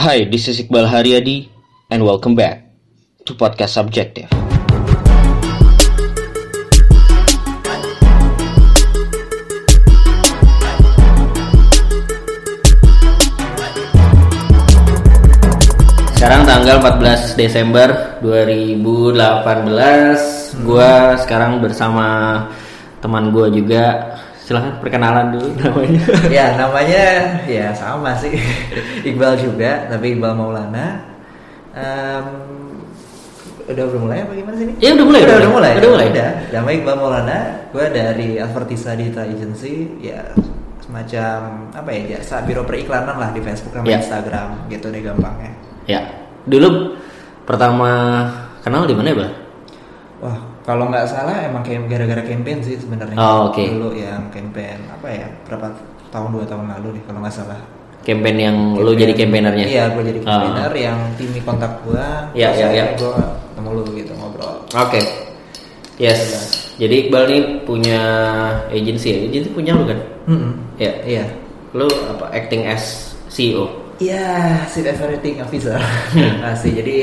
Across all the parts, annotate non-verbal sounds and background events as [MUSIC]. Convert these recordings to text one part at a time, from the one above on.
Hi, this is Iqbal Haryadi and welcome back to Podcast Subjective. Sekarang tanggal 14 Desember 2018 Gua sekarang bersama teman gua juga Silahkan perkenalan dulu namanya [LAUGHS] ya namanya ya sama sih [LAUGHS] Iqbal juga tapi Iqbal Maulana Em, udah udah mulai apa gimana sih ini? Ya, udah mulai, udah, udah udah mulai mulai. Udah mulai. udah nama Iqbal Maulana gue dari Advertisa Digital Agency ya semacam apa ya jasa biro periklanan lah di Facebook sama Ya. Instagram gitu deh gampangnya Ya, dulu pertama kenal di mana ya, Bang? wah kalau nggak salah emang kayak gara-gara campaign sih sebenarnya Oh, oke. dulu yang campaign apa ya berapa tahun dua tahun lalu deh kalau nggak salah Campaign yang lu jadi campaignernya? Iya, gue jadi Oh. campaigner yang tim kontak gue. Iya, iya, iya. Gue ketemu lu gitu ngobrol. Oke. Yes. Jadi Iqbal nih punya agency ya. Agency punya lu kan? Mm-mm. Ya. Iya. Lu apa acting as CEO? Iya, Chief Everything Officer. [LAUGHS] Asli. Jadi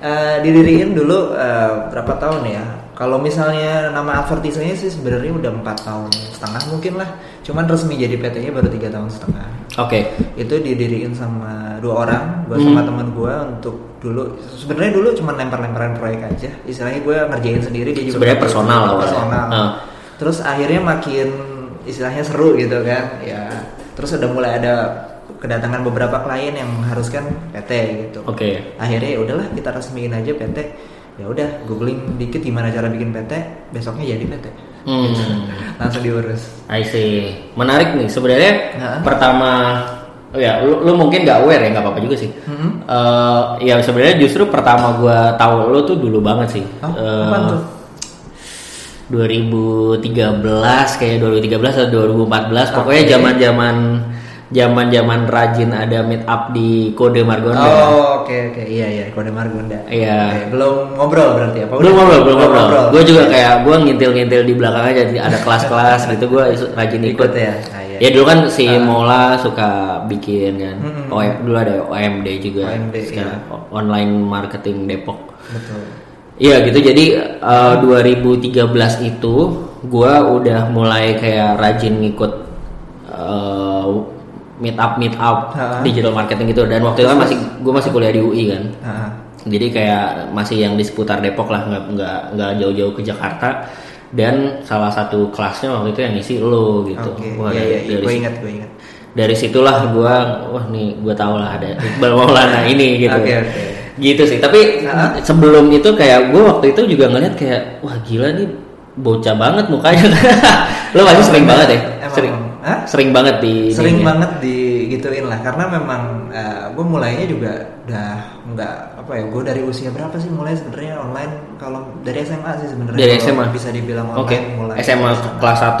eh, didiriin dulu eh, berapa tahun ya? Kalau misalnya nama advertisenya sih sebenarnya udah empat tahun setengah mungkin lah. Cuman resmi jadi PT-nya baru tiga tahun setengah. Oke. Itu didiriin sama dua orang, gue Hmm. sama teman gue untuk dulu. Sebenarnya dulu cuma lempar-lemparan proyek aja. Istilahnya gue ngerjain sendiri dia juga Sebenarnya personal awalnya. Personal. Ah. Terus akhirnya makin istilahnya seru gitu kan. Ya. Terus udah mulai ada kedatangan beberapa klien yang mengharuskan PT gitu. Oke. Akhirnya ya udahlah kita resmiin aja PT. Ya udah googling dikit gimana cara bikin PT, besoknya jadi PT. Hmm. Langsung diurus. I see. Menarik nih. Sebenarnya Nah. pertama oh ya lu, lu mungkin gak aware ya nggak apa-apa juga sih. Mm-mm. Eh, ya sebenarnya justru pertama gua tahu lu tuh dulu banget sih. Oh, tuh? 2013 kayak 2013 atau 2014 pokoknya Oke. zaman-zaman zaman-zaman rajin ada meet up di Kode Margonda. Oh, oke oke. Iya iya, kode Margonda. Iya. Oke, belum ngobrol berarti apa? belum ngobrol, belum ngobrol. Gue juga Oke. kayak gue ngintil-ngintil di belakang aja jadi ada kelas-kelas gitu gue rajin ikut. Ikut ya? Ah, iya. Ya dulu kan si Ah. Mola suka bikin kan. Mm-mm. Oh, dulu ada OMD juga. OMD, Sekarang iya. online marketing Depok. Betul. Iya gitu jadi eh, 2013 itu gua udah mulai kayak rajin ngikut eh, meet up meet up Ha-ha. digital marketing gitu. Dan waktu itu kan masih gue masih kuliah di UI kan. Ah, jadi kayak masih yang di seputar Depok lah nggak nggak nggak jauh-jauh ke Jakarta. Dan salah satu kelasnya waktu itu yang ngisi lo gitu. Oke. Wah, Iya dari, dari gue ingat gue ingat. dari situlah gua wah nih gua tau lah ada Iqbal Maulana ini gitu. Oke, oke. gitu sih. Tapi Nah. sebelum itu kayak gua waktu itu juga ngeliat kayak wah gila nih bocah banget mukanya. [LAUGHS] Lo pasti sering banget ya? emang- sering Hah? sering banget di Sering ininya. banget digituin lah karena memang gue mulainya juga udah nggak apa ya gue dari usia berapa sih mulai sebenarnya online kalau dari SMA sih sebenarnya Dari SMA? bisa dibilang online oke mulai SMA kelas 1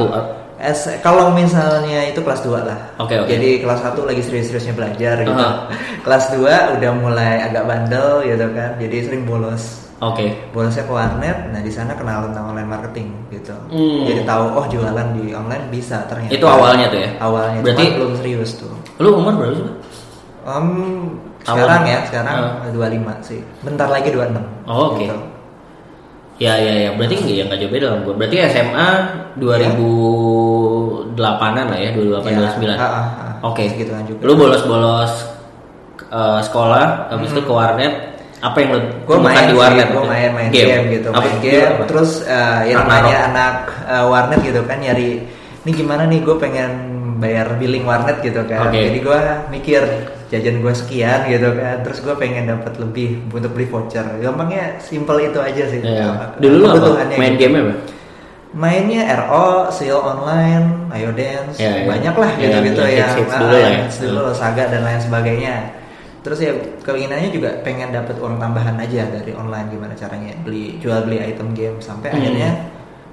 S kalau misalnya itu kelas 2 lah. Oke, oke. Jadi kelas 1 lagi serius-seriusnya belajar gitu. Aha. kelas 2 udah mulai agak bandel gitu kan. Jadi sering bolos. Oke Bolosnya ke warnet, nah di sana kenalan tentang online marketing gitu. Hmm. Jadi tahu oh jualan di online bisa ternyata. Itu awalnya tuh ya? Awalnya Berarti- cuman belum serius tuh. lu umur berapa sih Awal. sekarang ya, sekarang Ah. 25 sih. Bentar lagi 26. Oh, oke. Gitu. Ya ya ya berarti ya nggak jauh beda lah. Berarti SMA 2008-an lah ya 2008 Ya, 2009. ah, ah, ah. Oke. Segituan juga. Lu bolos-bolos eh, sekolah habis itu ke warnet apa yang lu gue main di warnet? gue gitu? main main game, gitu Apa? main game Apa? terus uh, yang Ragnarok. namanya anak uh, warnet gitu kan nyari ini gimana nih gue pengen bayar billing warnet gitu kan Oke. jadi gue mikir jajan gue sekian gitu kan terus gue pengen dapat lebih untuk beli voucher gampangnya simple itu aja sih Ya. Uh, Dulu lu apa? Main gitu. game apa? mainnya RO, Seal Online, Ayo Dance, Ya, ya. banyak lah Ya, gitu-gitu yang yang, hits-hits ah, dulu lah ya. hits dulu, Saga dan lain sebagainya. Terus ya keinginannya juga pengen dapat uang tambahan aja dari online gimana caranya beli jual beli item game sampai Hmm. akhirnya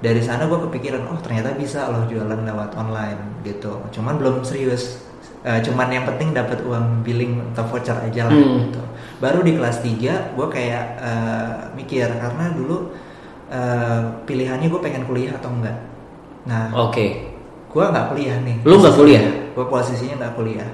dari sana gue kepikiran oh ternyata bisa loh jualan lewat online gitu. Cuman belum serius. Eh, cuman yang penting dapat uang billing atau voucher aja lah Hmm. gitu. Baru di kelas 3 gue kayak eh, mikir karena dulu eh, pilihannya gue pengen kuliah atau enggak. Nah, Oke. gue nggak kuliah nih. Lu nggak kuliah? Gue posisinya nggak kuliah.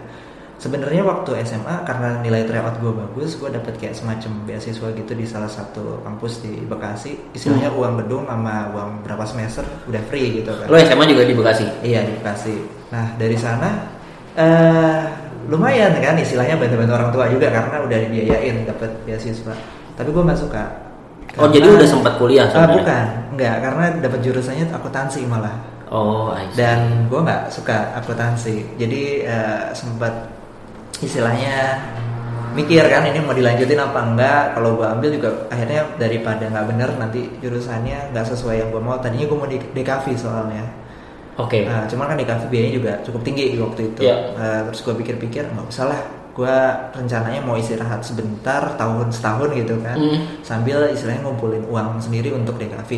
Sebenarnya waktu SMA karena nilai tryout gue bagus gue dapet kayak semacam beasiswa gitu di salah satu kampus di Bekasi. Istilahnya uang gedung sama uang berapa semester udah free gitu kan. Lo SMA juga di Bekasi? iya di Bekasi. Nah dari sana eh lumayan kan istilahnya bantu-bantu orang tua juga karena udah dibiayain dapet beasiswa. Tapi gue nggak suka. Oh jadi Karena- udah sempat kuliah Ah, sebenarnya? bukan nggak karena dapat jurusannya akuntansi malah. Oh, I see. dan gue nggak suka akuntansi. Jadi eh, sempat istilahnya mikir kan ini mau dilanjutin apa enggak. Kalau gue ambil juga akhirnya daripada nggak bener nanti jurusannya nggak sesuai yang gue mau. Tadinya gue mau di DKV soalnya. Oke. Nah, cuman kan DKV biayanya juga cukup tinggi waktu itu. Iya. Eh, terus gue pikir-pikir nggak usah lah. Gue rencananya mau istirahat sebentar tahun setahun gitu kan. Hmm. sambil istilahnya ngumpulin uang sendiri untuk DKV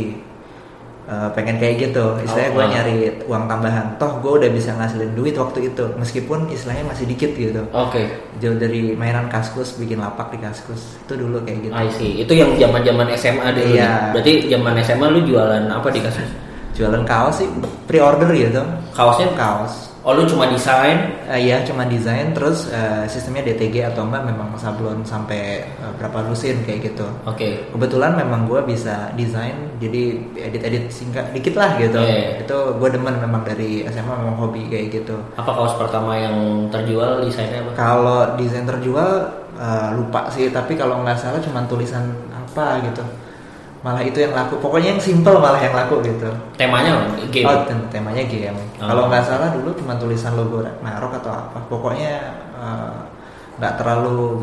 Eh, pengen kayak gitu istilahnya Oh, gue ah. nyari uang tambahan toh gue udah bisa ngasilin duit waktu itu meskipun istilahnya masih dikit gitu Oke. jauh dari mainan kaskus bikin lapak di kaskus itu dulu kayak gitu I see. Itu yang zaman-zaman SMA dulu. Iya. nih. Berarti zaman SMA lu jualan apa di kasus? jualan kaos sih pre-order gitu Kaosnya kaos Oh lu cuma desain? Eh, Iya cuma desain terus eh, sistemnya DTG atau enggak memang sablon sampai eh, berapa lusin kayak gitu. Oke. Kebetulan memang gue bisa desain jadi edit-edit singkat dikit lah gitu. Iya. Itu gue demen memang dari SMA memang hobi kayak gitu. Apa kaos pertama yang terjual desainnya apa? Kalau desain terjual eh, lupa sih tapi kalau nggak salah cuma tulisan apa gitu. Malah itu yang laku. Pokoknya yang simple malah yang laku gitu. Temanya game. Oh, tem- temanya game. Oh. Kalau nggak salah dulu cuma tulisan logo Narok atau apa. Pokoknya eh, nggak terlalu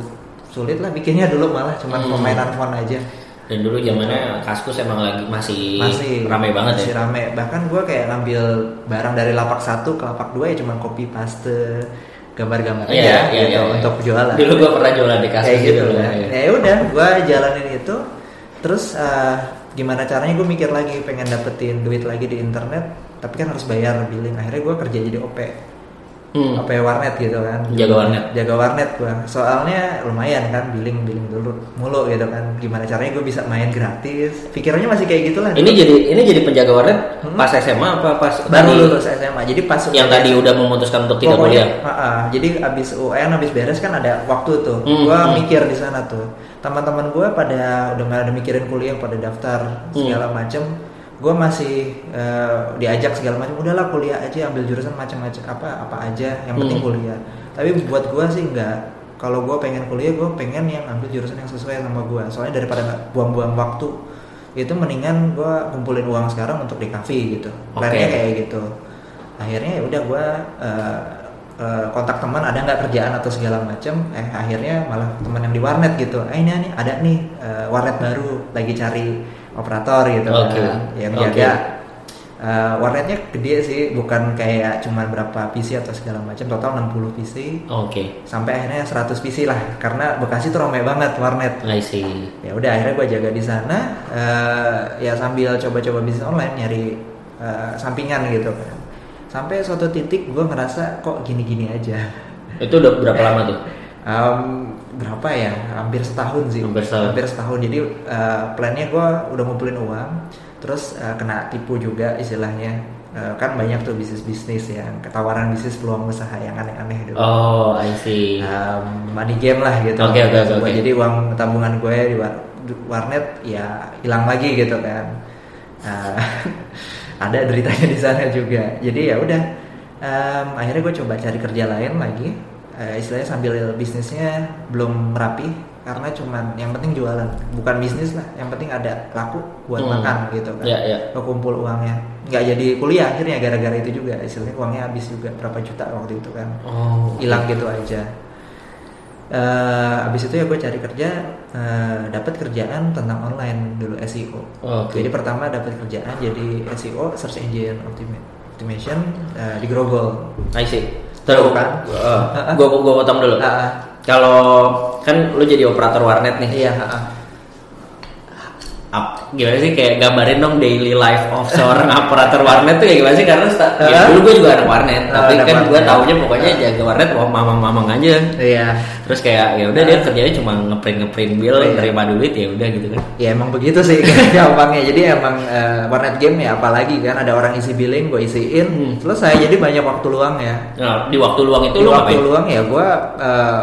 sulit lah bikinnya dulu malah cuma Hmm. permainan font aja. Dan dulu zamannya Kaskus emang lagi masih, Masih rame banget masih ya. rame. Bahkan gue kayak ngambil barang dari lapak satu ke lapak dua ya cuma copy paste gambar-gambar Iya, aja iya, gitu iya. untuk jualan. Dulu gua pernah jualan di Kaskus kayak gitu gitu. kan. ya. Ya udah, gue jalanin itu. Terus eh, gimana caranya gue mikir lagi pengen dapetin duit lagi di internet, tapi kan harus bayar billing. Akhirnya gue kerja jadi OP, Hmm. OP warnet gitu kan. Jaga warnet. Jaga warnet gue. Soalnya lumayan kan billing billing dulu mulu gitu kan. Gimana caranya gue bisa main gratis? Pikirannya masih kayak gitulah. Ini jadi ini jadi penjaga warnet Hmm. pas SMA apa pas baru tadi lulus SMA. Jadi pas yang tadi udah memutuskan untuk tidak kuliah? ah, ah. jadi abis UN, abis beres kan ada waktu tuh. Hmm, gua hmm. mikir di sana tuh. Teman-teman gua pada udah nggak ada mikirin kuliah, pada daftar Hmm. segala macem. Gua masih eh, diajak segala macam. Udahlah kuliah aja, ambil jurusan macam-macam apa apa aja. Yang penting Hmm. kuliah. Tapi buat gua sih nggak. Kalau gua pengen kuliah, gua pengen yang ambil jurusan yang sesuai sama gua. Soalnya daripada buang-buang waktu, itu mendingan gua kumpulin uang sekarang untuk di cafe gitu. Plannya kayak gitu akhirnya ya udah gue kontak teman ada nggak kerjaan atau segala macam eh akhirnya malah teman yang di warnet gitu eh ini nih ada nih eh, warnet baru lagi cari operator gitu Oke. kan yang Oke. jaga Eh, warnetnya gede sih bukan kayak cuman berapa PC atau segala macam total 60 PC Oke. sampai akhirnya 100 PC lah karena Bekasi tuh ramai banget warnet I see. ya udah akhirnya gue jaga di sana eh, ya sambil coba-coba bisnis online nyari eh, sampingan gitu kan sampai suatu titik gue ngerasa kok gini-gini aja Itu udah berapa lama tuh? Em, berapa ya hampir setahun sih Hampir setahun. jadi eh, plannya gue udah ngumpulin uang terus eh, kena tipu juga istilahnya Eh, kan banyak tuh bisnis bisnis yang ketawaran bisnis peluang usaha yang aneh-aneh dulu Oh, I see. um, money game lah gitu. Oke, oke, oke, Gua oke. Jadi uang tabungan gue di war- warnet ya hilang lagi gitu kan. Nah, [LAUGHS] ada deritanya di sana juga. Jadi ya udah. um, akhirnya gue coba cari kerja lain lagi. Eh, istilahnya sambil bisnisnya belum rapi karena cuman yang penting jualan bukan bisnis lah yang penting ada laku buat Hmm. makan gitu kan Ya, ya. kekumpul uangnya nggak jadi kuliah akhirnya gara-gara itu juga istilahnya uangnya habis juga berapa juta waktu itu kan Oh, hilang gitu aja. Eh abis itu ya gue cari kerja, eh, dapat kerjaan tentang online dulu SEO. Oke. Jadi pertama dapat kerjaan jadi SEO search engine optimi- optimization eh, di Grogol. I see. Terus kan? uh, gua gua potong dulu. Ah. Kalau kan lu jadi operator warnet nih. iya. ah, ah. Gimana sih kayak gambarin dong daily life of seorang [LAUGHS] operator warnet tuh ya gimana sih karena sta- ya, dulu gue juga anak warnet Oh, tapi kan gue taunya pokoknya jaga warnet mamang-mamang aja Iya. terus kayak ya udah dia kerjanya cuma ngeprint ngeprint bill Iya. terima duit ya udah gitu kan Ya emang begitu sih [LAUGHS] gampangnya. Jadi emang eh, warnet game ya apalagi kan ada orang isi billing, gue isiin, Hmm. selesai. Jadi banyak waktu luang ya. nah di waktu luang itu Di lu waktu ngapain luang ya gue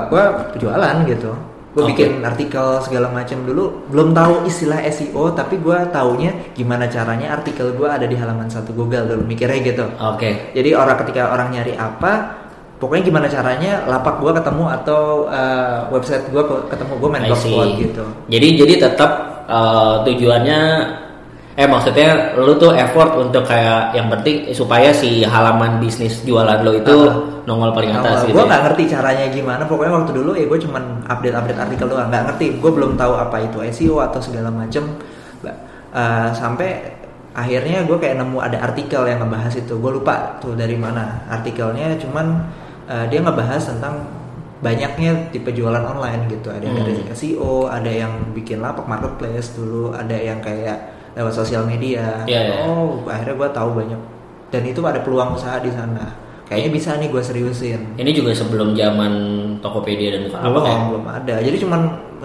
gue jualan gitu. Gue Oke. bikin artikel segala macam dulu. Belum tahu istilah SEO, tapi gue taunya gimana caranya artikel gue ada di halaman satu Google dulu. Mikirnya gitu. oke Jadi orang ketika orang nyari apa, pokoknya gimana caranya lapak gue ketemu atau eh, website gue ketemu gue main blogspot gitu. Jadi jadi tetap eh, tujuannya eh maksudnya lu tuh effort untuk kayak yang penting supaya si halaman bisnis jualan lo itu Ah. nongol paling atas gue gitu. nggak ya. ngerti caranya gimana pokoknya waktu dulu ya gue cuman update update artikel doang nggak ngerti gue belum tahu apa itu SEO atau segala macem eh, sampai akhirnya gue kayak nemu ada artikel yang ngebahas itu gue lupa tuh dari mana artikelnya cuman eh, dia ngebahas tentang banyaknya tipe jualan online gitu ada yang dari Hmm. SEO ada yang bikin lapak marketplace dulu ada yang kayak lewat sosial media Iya, iya. oh akhirnya gue tahu banyak dan itu ada peluang usaha di sana kayaknya bisa nih gue seriusin Ini juga sebelum zaman Tokopedia dan Bukalapak belum ya. belum ada jadi cuman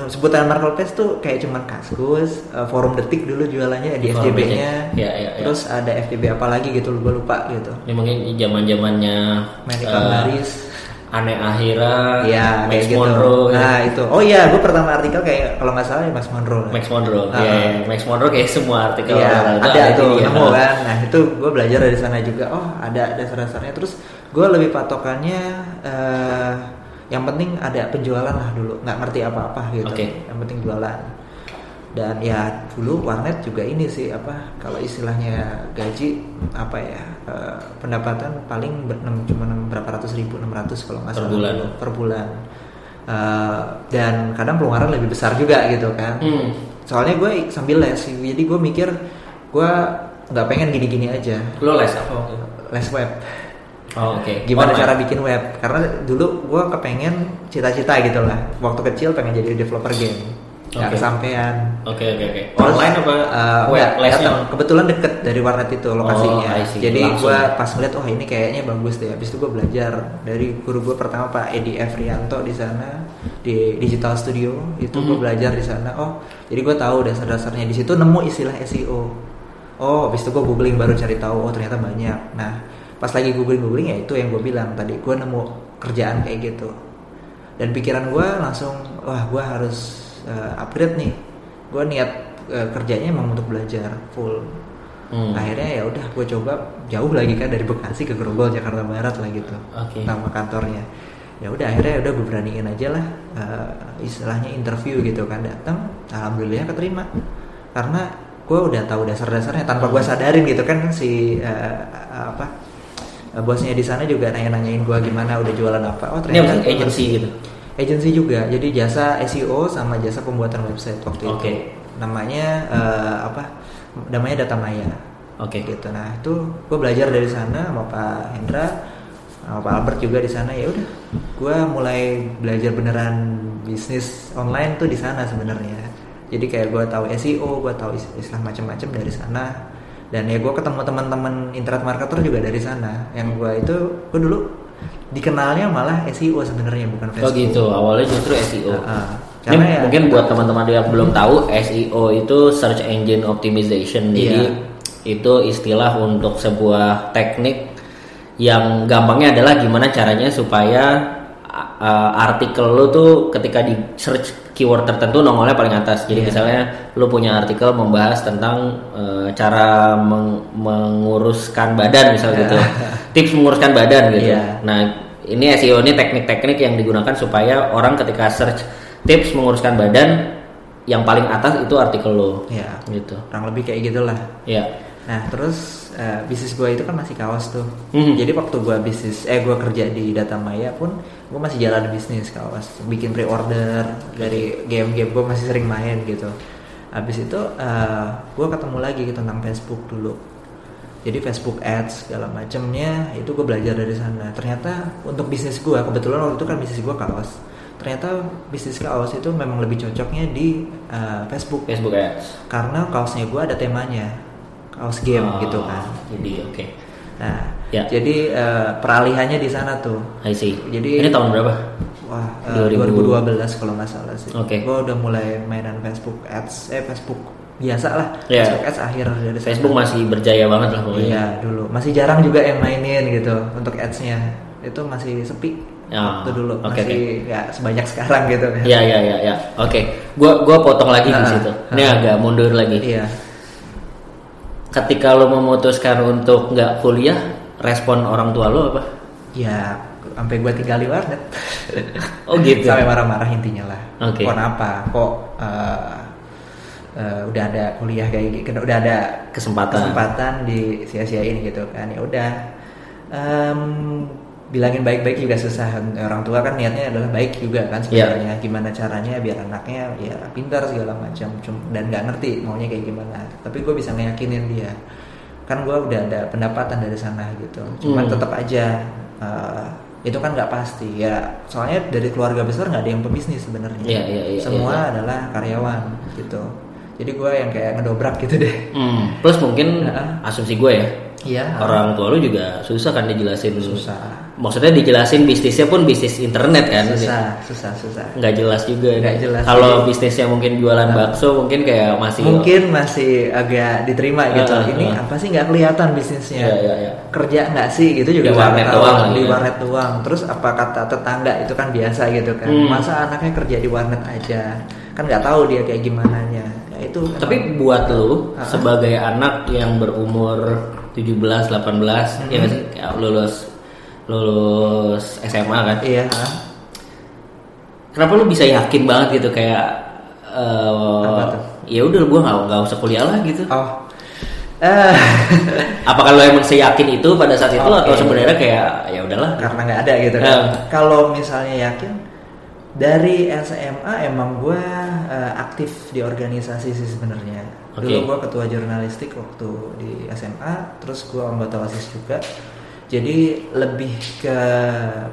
sebutan marketplace tuh kayak cuman kaskus eh, forum detik dulu jualannya di Forum FJB nya. Ya, ya, ya. terus ada FJB apa lagi gitu gue lupa gitu Ini mungkin zaman zamannya Medical Baris Aneh Akhira, Iya Max kayak gitu. Monroe, ya. Nah itu. Oh iya, gue pertama artikel kayak kalau nggak salah ya Max Monroe. Max Monroe. Iya, iya. Max Monroe kayak semua artikel itu ada di tuh nemu kan. Nah itu gue belajar dari sana juga. Oh ada dasar-dasarnya. Terus gue lebih patokannya eh yang penting ada penjualan lah dulu. Nggak ngerti apa-apa gitu. Oke. Yang penting jualan. Dan ya dulu warnet juga ini sih apa kalau istilahnya gaji apa ya eh, pendapatan paling ber, cuma berapa ratus ribu enam ratus kalau nggak Per salah. bulan. dulu, per bulan. Eh, dan kadang pengeluaran lebih besar juga gitu kan. Hmm. soalnya gue sambil les jadi gue mikir gue nggak pengen gini-gini aja. Lo les apa waktu les web. Oh, oke. gimana Online. cara bikin web? Karena dulu gue kepengen cita-cita gitu lah. Waktu kecil pengen jadi developer game nggak Oke. kesampean Oke, oke, oke. Terus, Online apa eh, web datang. kebetulan deket dari warnet itu lokasinya. Oh, jadi gue pas ngeliat oh ini kayaknya bagus deh. Habis itu gue belajar dari guru gue pertama Pak Edi F Rianto di sana di Digital Studio. Itu gue Mhm. belajar di sana. Oh jadi gue tahu dasar-dasarnya. Di situ nemu istilah SEO oh habis itu gue googling baru cari tahu oh ternyata banyak. Nah pas lagi googling googling ya itu yang gue bilang tadi. Gue nemu kerjaan kayak gitu. Dan pikiran gue langsung wah gue harus eh, upgrade nih gue niat eh, kerjanya emang untuk belajar full Hmm. akhirnya ya udah gue coba jauh lagi kan dari Bekasi ke Grogol Jakarta Barat lah gitu Oke. nama kantornya ya udah akhirnya udah gue beraniin aja lah eh, istilahnya interview gitu kan datang alhamdulillah keterima karena gue udah tahu dasar-dasarnya tanpa gue sadarin gitu kan si eh, apa bosnya di sana juga nanya-nanyain gue gimana udah jualan apa oh Ini sih? itu agency gitu. Agency juga. Jadi jasa SEO sama jasa pembuatan website waktu Oke. itu namanya eh, apa? Namanya Data Maya. Oke. gitu. Nah itu gue belajar dari sana sama Pak Hendra sama Pak Albert juga di sana. Ya udah gue mulai belajar beneran bisnis online tuh di sana sebenarnya. Jadi kayak gue tahu SEO gue tahu is- istilah macam-macam dari sana. Dan ya gue ketemu teman-teman internet marketer juga dari sana. Yang gue itu gue dulu dikenalnya malah SEO sebenarnya bukan Oh Facebook gitu, awalnya justru SEO. Ah, ah. Ini Karena ya- mungkin buat teman-teman yang belum tahu SEO itu search engine optimization. Jadi Iya. itu istilah untuk sebuah teknik yang gampangnya adalah gimana caranya supaya uh, artikel lu tuh ketika di search keyword tertentu nongolnya paling atas. Jadi Iya. misalnya lu punya artikel membahas tentang uh, cara meng- menguruskan badan misal gitu. Tips menguruskan badan gitu. Iya. Nah, ini SEO ini teknik-teknik yang digunakan supaya orang ketika search tips menguruskan badan yang paling atas itu artikel lo. ya Gitu. kurang lebih kayak gitulah Ya. Nah terus eh, bisnis gue itu kan masih kaos tuh. Mhm. Jadi waktu gue bisnis, eh gue kerja di Data Maya pun gue masih jalan bisnis kaos, bikin pre-order dari game-game gue masih sering main gitu. Habis itu eh, gue ketemu lagi gitu tentang Facebook dulu. Jadi Facebook Ads segala macamnya itu gue belajar dari sana. Ternyata untuk bisnis gue kebetulan waktu itu kan bisnis gue kaos. ternyata bisnis kaos itu memang lebih cocoknya di uh, Facebook Facebook Ads. karena kaosnya gue ada temanya kaos game Oh, gitu kan Jadi oke. nah Ya. jadi uh, peralihannya di sana tuh I see. Jadi- ini tahun berapa? wah uh, 2000. 2012 kalau nggak salah sih Oke. gue udah mulai mainan Facebook Ads eh Facebook biasa lah. Facebook Ads akhir dari sana. Facebook masih berjaya banget lah pokoknya. Iya dulu masih jarang juga yang mainin gitu untuk ads-nya itu masih sepi Ah, waktu dulu oke, masih nggak sebanyak sekarang gitu kan. Iya iya iya ya. Oke. Gua gua potong lagi di Ah, situ. Ini ah. agak mundur lagi. Iya. Ketika lo memutuskan untuk nggak kuliah, respon orang tua lo apa? Ya sampai gua tinggal di warnet. Oh gitu. [LAUGHS] sampai marah-marah intinya lah. Oke. Kok kenapa? Kok eh, eh, udah ada kuliah kayak gitu, udah ada Kesempatan. kesempatan di sia-siain gitu kan ya udah Em, bilangin baik-baik juga susah orang tua kan niatnya adalah baik juga kan Iya. sebenarnya gimana caranya biar anaknya ya pintar segala macam dan nggak ngerti maunya kayak gimana tapi gue bisa ngeyakinin dia kan gue udah ada pendapatan dari sana gitu cuman Hmm. tetap aja eh, itu kan nggak pasti ya soalnya dari keluarga besar nggak ada yang pebisnis sebenarnya Iya, iya, iya, semua iya. adalah karyawan gitu jadi gue yang kayak ngedobrak gitu deh Hmm, plus mungkin Nah. asumsi gue ya, Iya. orang tua lu juga susah kan dijelasin. Susah. Maksudnya dijelasin bisnisnya pun bisnis internet kan. susah susah susah Nggak jelas juga. Nggak jelas. Kalau bisnisnya mungkin jualan bakso mungkin kayak masih. mungkin masih agak diterima gitu Ah, ini apa sih nggak kelihatan bisnisnya Iya, iya, iya. kerja nggak sih gitu juga Di warnet doang di ya. warnet doang terus apa kata tetangga itu kan biasa gitu kan Hmm. masa anaknya kerja di warnet aja kan nggak tahu dia kayak gimana nya ya itu Tapi emang- buat lu Ah. sebagai anak yang berumur 17, 18 ya nggak sih kayak lulus lulus SMA kan. iya Kenapa lu bisa yakin banget gitu kayak eh tuh? ya udah gua nggak nggak usah kuliah lah gitu. oh eh [LAUGHS] Apakah lo emang seyakin itu pada saat itu Oke. atau sebenarnya kayak ya udahlah? karena nggak ada gitu kan. Hmm. Kalau misalnya yakin dari SMA emang gue aktif di organisasi sih sebenarnya. Oke. Dulu gue ketua jurnalistik waktu di SMA, terus gue anggota osis juga. Jadi lebih ke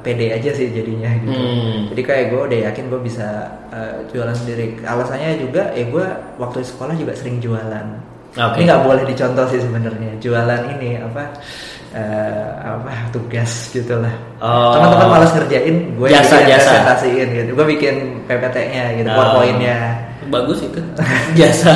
PD aja sih jadinya gitu. Hmm. Jadi kayak gue udah yakin gue bisa eh, jualan sendiri. Alasannya juga ya gue waktu di sekolah juga sering jualan. Oke. Ini nggak boleh dicontoh sih sebenarnya. Jualan ini apa eh, apa tugas gitulah. Oh. Teman-teman malas ngerjain, gue Jasa, bikin jasa. presentasiin gitu. Gue bikin PPT-nya gitu, Oh. PowerPoint-nya. Bagus itu. [LAUGHS] Jasa.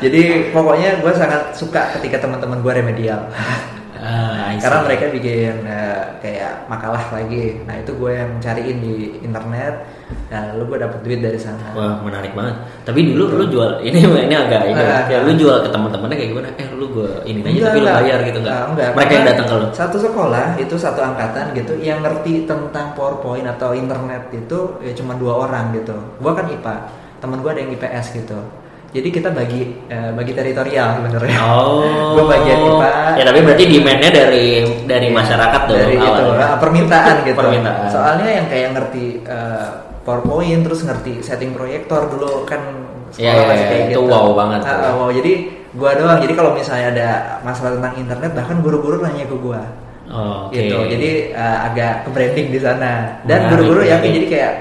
Jadi pokoknya gue sangat suka ketika teman-teman gue remedial. [LAUGHS] Ah. Karena mereka bikin eh, kayak makalah lagi. Nah itu gue yang cariin di internet. Nah lalu gue dapet duit dari sana. Wah menarik banget. Tapi dulu lu jual ini [LAUGHS] ini agak ini. Ah, ya, lu jual ke teman-temannya kayak gimana? Eh lu gue ini aja tapi lu bayar gitu nggak? Ah, enggak. Mereka yang datang ke lu. Satu sekolah itu satu angkatan gitu yang ngerti tentang PowerPoint atau internet itu ya cuma dua orang gitu. Gua kan IPA, temen gua ada yang IPS gitu. Jadi kita bagi eh, bagi teritorial sebenarnya. Oh. [LAUGHS] Gua bagian IPA. Ya tapi berarti demandnya dari dari masyarakat dong. dari itu ah, permintaan gitu. Permintaan. Soalnya yang kayak ngerti eh, PowerPoint terus ngerti setting proyektor dulu kan Iya, sekolah iya, masih iya, kayak itu gitu. wow banget ah, wow. Jadi gua doang. Jadi kalau misalnya ada masalah tentang internet bahkan guru-guru nanya ke gua. Oh, oke. gitu jadi uh, agak ke branding di sana dan guru-guru yakin menarik. jadi kayak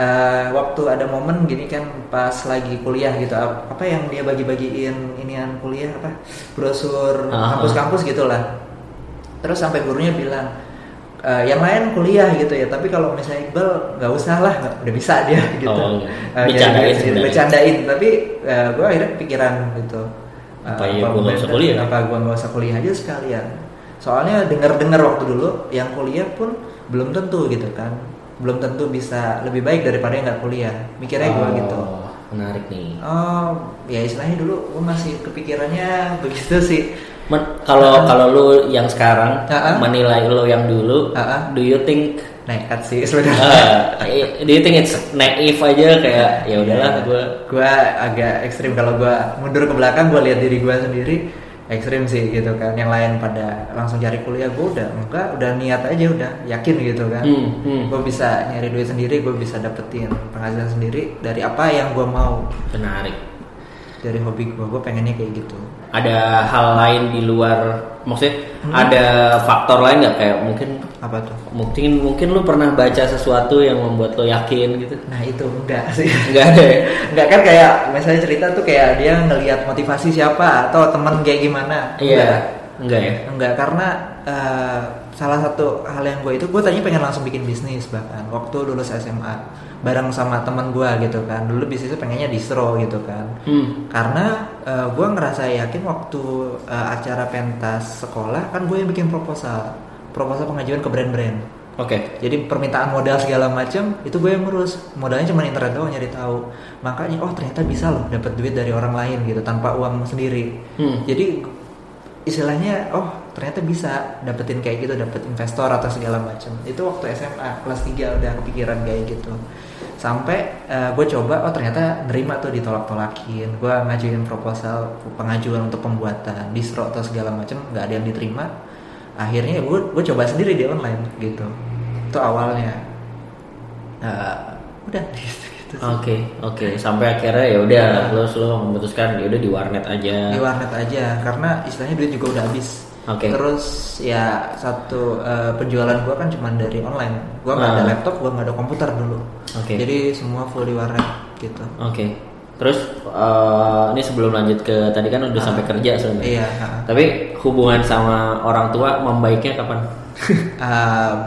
uh, waktu ada momen gini kan pas lagi kuliah gitu ap- apa yang dia bagi-bagiin inian kuliah apa brosur Ah. kampus-kampus gitulah. Terus sampai gurunya bilang "Eh, yang lain kuliah gitu ya tapi kalau misalnya Iqbal nggak usah lah udah bisa dia gitu. Oh, Eh, bercandain bercandain tapi gue akhirnya pikiran gitu. Eh, Apa ya gua nggak usah kuliah? apa gue nggak usah kuliah aja sekalian. Soalnya dengar-dengar waktu dulu yang kuliah pun belum tentu gitu kan belum tentu bisa lebih baik daripada yang nggak kuliah mikirnya gue Oh, gitu Menarik nih. oh ya istilahnya dulu gue masih kepikirannya [LAUGHS] begitu sih kalau kalau lu yang sekarang ah. menilai lu yang dulu, ah. do you think nekat sih sebenarnya uh, do you think it's naive aja kayak ya udahlah Iya. gue gue agak ekstrim kalau gue mundur ke belakang gue lihat diri gue sendiri ekstrim sih gitu kan yang lain pada langsung cari kuliah gue udah enggak udah niat aja udah yakin gitu kan Hmm, hmm. gue bisa nyari duit sendiri gue bisa dapetin penghasilan sendiri dari apa yang gue mau menarik. dari hobi gue gue pengennya kayak gitu Ada hal lain di luar, maksudnya Hmm. ada faktor lain nggak kayak mungkin apa tuh mungkin mungkin lu pernah baca sesuatu yang membuat lo yakin gitu? nah itu enggak sih Enggak ada ya? [LAUGHS] Enggak kan kayak misalnya cerita tuh kayak dia ngelihat motivasi siapa atau teman kayak gimana Iya, enggak ya? Enggak karena eh, salah satu hal yang gue itu gue tadinya pengen langsung bikin bisnis bahkan. Waktu lulus SMA bareng sama teman gue gitu kan. Dulu bisnisnya pengennya distro gitu kan. Hmm. karena eh, gue ngerasa yakin waktu eh, acara pentas sekolah kan gue yang bikin proposal. Proposal pengajuan ke brand-brand. Oke. jadi permintaan modal segala macam itu gue yang ngurus. Modalnya cuma internet doang nyari tahu. Makanya oh ternyata bisa loh dapat duit dari orang lain gitu tanpa uang sendiri. Hmm. jadi istilahnya oh ternyata bisa dapetin kayak gitu dapet investor atau segala macam itu waktu SMA kelas 3 udah kepikiran kayak gitu. Sampai eh, gue coba oh ternyata nerima tuh ditolak-tolakin. Gue ngajuin proposal pengajuan untuk pembuatan distro atau segala macam nggak ada yang diterima. Akhirnya gue gue coba sendiri di online gitu. Itu awalnya. Eh, udah [LAUGHS] gitu, gitu. Oke, oke. Sampai akhirnya ya udah lo lo memutuskan ya udah di warnet aja. di warnet aja karena istilahnya duit juga udah habis Oke. terus ya satu eh, penjualan gua kan cuma dari online gua nggak ada Ah. laptop gua nggak ada komputer dulu Oke. jadi semua full di warnet gitu Oke. Terus eh, ini sebelum lanjut ke tadi kan udah Ah. sampai kerja sebenarnya. iya ha. Tapi hubungan sama orang tua membaiknya kapan? [LAUGHS] Um,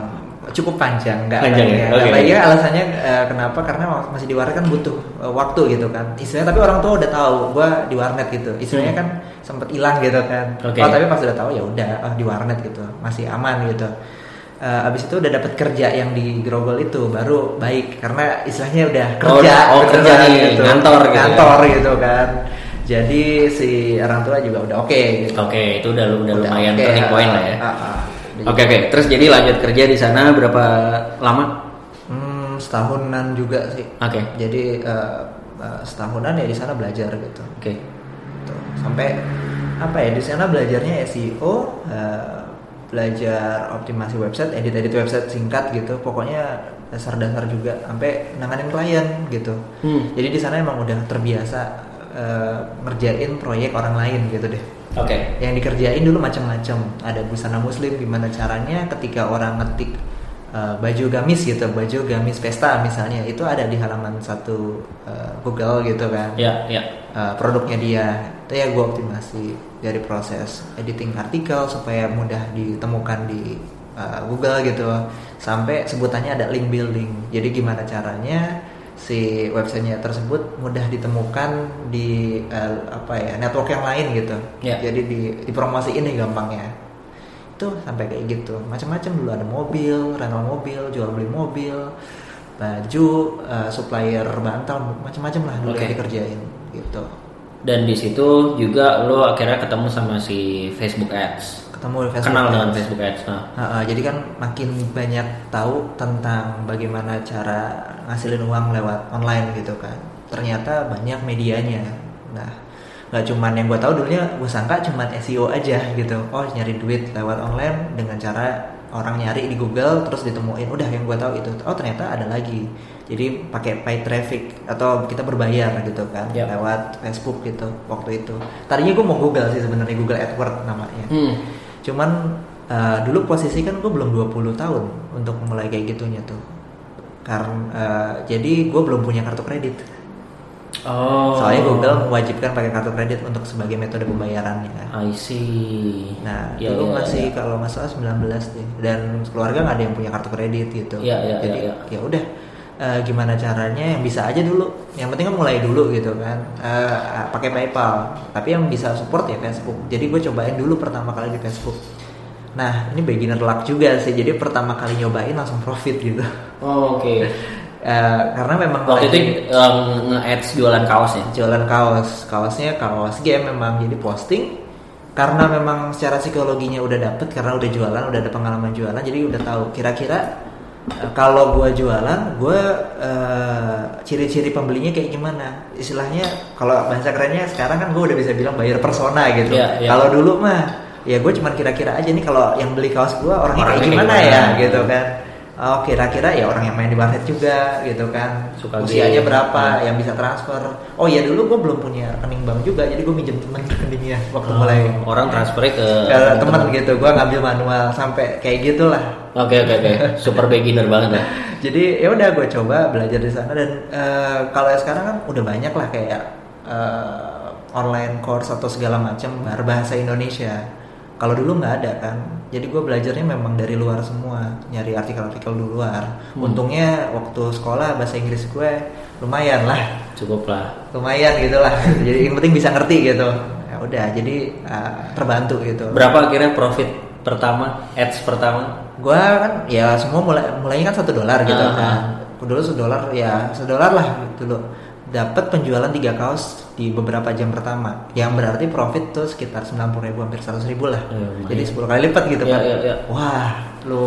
cukup panjang nggak Panjang ya? banyak alasannya eh, kenapa karena masih di warnet kan butuh eh, waktu gitu kan istilahnya tapi orang tua udah tahu gua di warnet gitu istilahnya Hmm. kan sempet hilang gitu kan Oke. oh tapi pas udah tahu ya udah oh, di warnet gitu masih aman gitu Eh, abis itu udah dapat kerja yang di Grogol itu baru baik karena istilahnya udah Oh, kerja oh, kerja beneran nih, ngantor gitu ya. gitu kan jadi si orang tua juga udah oke gitu Oke, itu udah udah, Udah lumayan oke, turning point ah, lah ya. ah, ah. Oke oke. Terus jadi lanjut kerja di sana berapa lama? Hmm, setahunan juga sih. Oke. Jadi eh, eh, setahunan ya di sana belajar gitu. Oke. Tuh, Sampai apa ya di sana belajarnya SEO, eh, belajar optimasi website, edit-edit website singkat gitu. Pokoknya dasar-dasar juga sampai nanganin klien gitu. Hmm. Jadi di sana emang udah terbiasa eh, ngerjain proyek orang lain gitu deh. Oke. Yang dikerjain dulu macam-macam. Ada busana muslim gimana caranya ketika orang ngetik uh, baju gamis gitu, baju gamis pesta misalnya, itu ada di halaman satu uh, Google gitu kan. Ya ya. Uh, produknya dia. Itu ya gue optimasi dari proses editing artikel supaya mudah ditemukan di uh, Google gitu. Sampai sebutannya ada link building. Jadi gimana caranya si websitenya tersebut mudah ditemukan di eh, apa ya network yang lain gitu. Ya. Jadi di dipromosiin nih gampangnya. Itu sampai kayak gitu. Macam-macam dulu ada mobil, rental mobil, jual beli mobil, baju, eh, supplier bantal, macam-macam lah dulu Oke. yang dikerjain gitu. Dan di situ juga lo akhirnya ketemu sama si Facebook Ads. Ketemu di Facebook. Kenal dengan. Facebook Ads. Nah. Nah, eh, jadi kan makin banyak tahu tentang bagaimana cara ngasilin uang lewat online gitu kan. Ternyata banyak medianya. Nah, nggak cuman yang gue tahu dulunya gue sangka cuman SEO aja gitu. Oh nyari duit lewat online dengan cara orang nyari di Google terus ditemuin. Udah yang gue tahu itu. Oh ternyata ada lagi. Jadi pakai paid traffic atau kita berbayar gitu kan Yap. lewat Facebook gitu waktu itu. Tadinya gue mau Google sih sebenarnya Google AdWords namanya. Hmm. Cuman uh, dulu posisi kan gue belum 20 tahun untuk mulai kayak gitunya tuh. Karena uh, jadi gue belum punya kartu kredit. Oh. Soalnya Google mewajibkan pakai kartu kredit untuk sebagai metode pembayarannya. I see. Nah, Ya, dulu ya, masih ya. kalau nggak salah 19 deh. Dan keluarga nggak ada yang punya kartu kredit gitu. Iya, iya, Jadi iya, ya udah uh, gimana caranya yang bisa aja dulu. Yang penting kan mulai dulu gitu kan. Uh, pakai PayPal. Tapi yang bisa support ya Facebook. Jadi gue cobain dulu pertama kali di Facebook. Nah, ini beginner luck juga sih. Jadi pertama kali nyobain langsung profit gitu. Oh, Oke. Uh, [LAUGHS] karena memang Waktu lagi itu um, nge-ads jualan kaos ya. jualan kaos. Kaosnya kaos game memang jadi posting karena memang secara psikologinya udah dapet karena udah jualan, udah ada pengalaman jualan, jadi udah tahu kira-kira kalau gua jualan, gua uh, ciri-ciri pembelinya kayak gimana? Istilahnya kalau bahasa kerennya sekarang kan gua udah bisa bilang bayar persona gitu. Iya, iya. Kalau dulu mah ya gue cuman kira-kira aja nih kalau yang beli kaos gua orangnya Orangnya kayak gimana, kayak ya gimana. gitu kan. oh kira-kira ya orang yang main di basket juga gitu kan Suka usianya game. berapa Hmm. yang bisa transfer oh ya dulu gue belum punya rekening bank juga jadi gue minjem temen [LAUGHS] rekeningnya waktu mulai orang transfernya ke ke temen gitu gue ngambil manual sampai kayak gitulah Oke oke oke, super beginner banget lah. [LAUGHS] jadi ya udah gue coba belajar di sana dan eh, kalau sekarang kan udah banyak lah kayak eh, online course atau segala macam berbahasa Indonesia. Kalau dulu nggak ada kan. Jadi gue belajarnya memang dari luar semua. Nyari artikel-artikel di luar. Hmm. untungnya waktu sekolah bahasa Inggris gue lumayan lah. Cukup lah. lumayan gitu lah. Jadi yang penting bisa ngerti gitu. Ya udah jadi eh, terbantu gitu. Berapa akhirnya profit pertama, ads pertama? Gua kan ya semua mulai mulainya kan satu dolar gitu Ah. kan. dulu sedolar ya sedolar lah dulu. Dapat penjualan tiga kaos di beberapa jam pertama. Yang berarti profit tuh sekitar 90 ribu hampir 100 ribu lah. Ya, jadi 10 kali lipat gitu Ya, kan. ya, ya. wah lu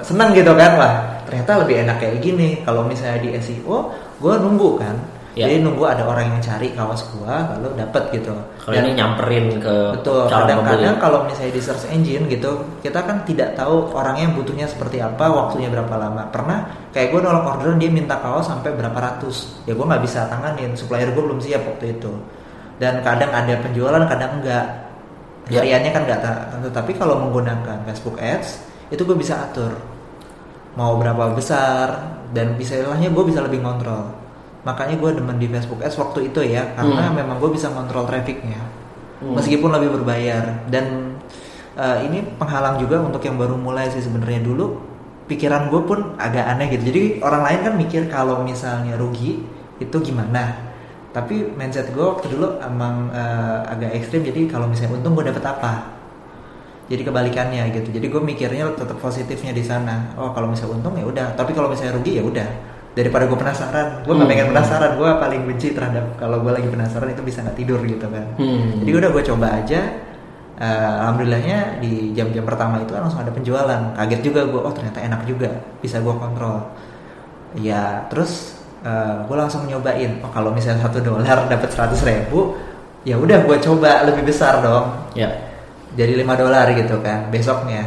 seneng gitu kan. Wah ternyata lebih enak kayak gini. Kalau misalnya di SEO gua nunggu kan Ya. jadi nunggu ada orang yang cari kaos gua lalu dapat gitu Kalau ini nyamperin ke Betul. Kadang-kadang kalau misalnya di search engine gitu, kita kan tidak tahu orangnya butuhnya seperti apa, waktunya berapa lama. Pernah kayak gue nolak orderan dia minta kaos sampai berapa ratus, ya gue nggak bisa tanganin. Supplier gue belum siap waktu itu. Dan kadang ada penjualan, kadang enggak. Ya. Hariannya kan nggak ta- tentu. Tapi kalau menggunakan Facebook Ads, itu gue bisa atur mau berapa besar dan bisa istilahnya gue bisa lebih kontrol. Makanya gue demen di Facebook Ads waktu itu ya, karena Hmm. memang gue bisa kontrol trafficnya. Hmm. meskipun lebih berbayar. Dan uh, ini penghalang juga untuk yang baru mulai sih sebenarnya. Dulu pikiran gue pun agak aneh gitu. Jadi orang lain kan mikir kalau misalnya rugi itu gimana? Tapi mindset gue waktu dulu emang uh, agak ekstrim. Jadi kalau misalnya untung gue dapet apa? Jadi kebalikannya gitu. Jadi gue mikirnya tetap positifnya di sana. Oh kalau misalnya untung ya udah. Tapi kalau misalnya rugi ya udah daripada gue penasaran. Gue Hmm. pengen penasaran. Gue paling benci terhadap kalau gue lagi penasaran itu bisa nggak tidur gitu kan. Hmm. jadi udah gue coba aja. Eh, alhamdulillahnya di jam-jam pertama itu langsung ada penjualan. Kaget juga gue oh ternyata enak juga. Bisa gue kontrol. Ya terus gue langsung nyobain. Oh kalau misalnya satu dolar dapat seratus ribu ya udah gue coba lebih besar dong. Ya. jadi 5 dolar gitu kan besoknya.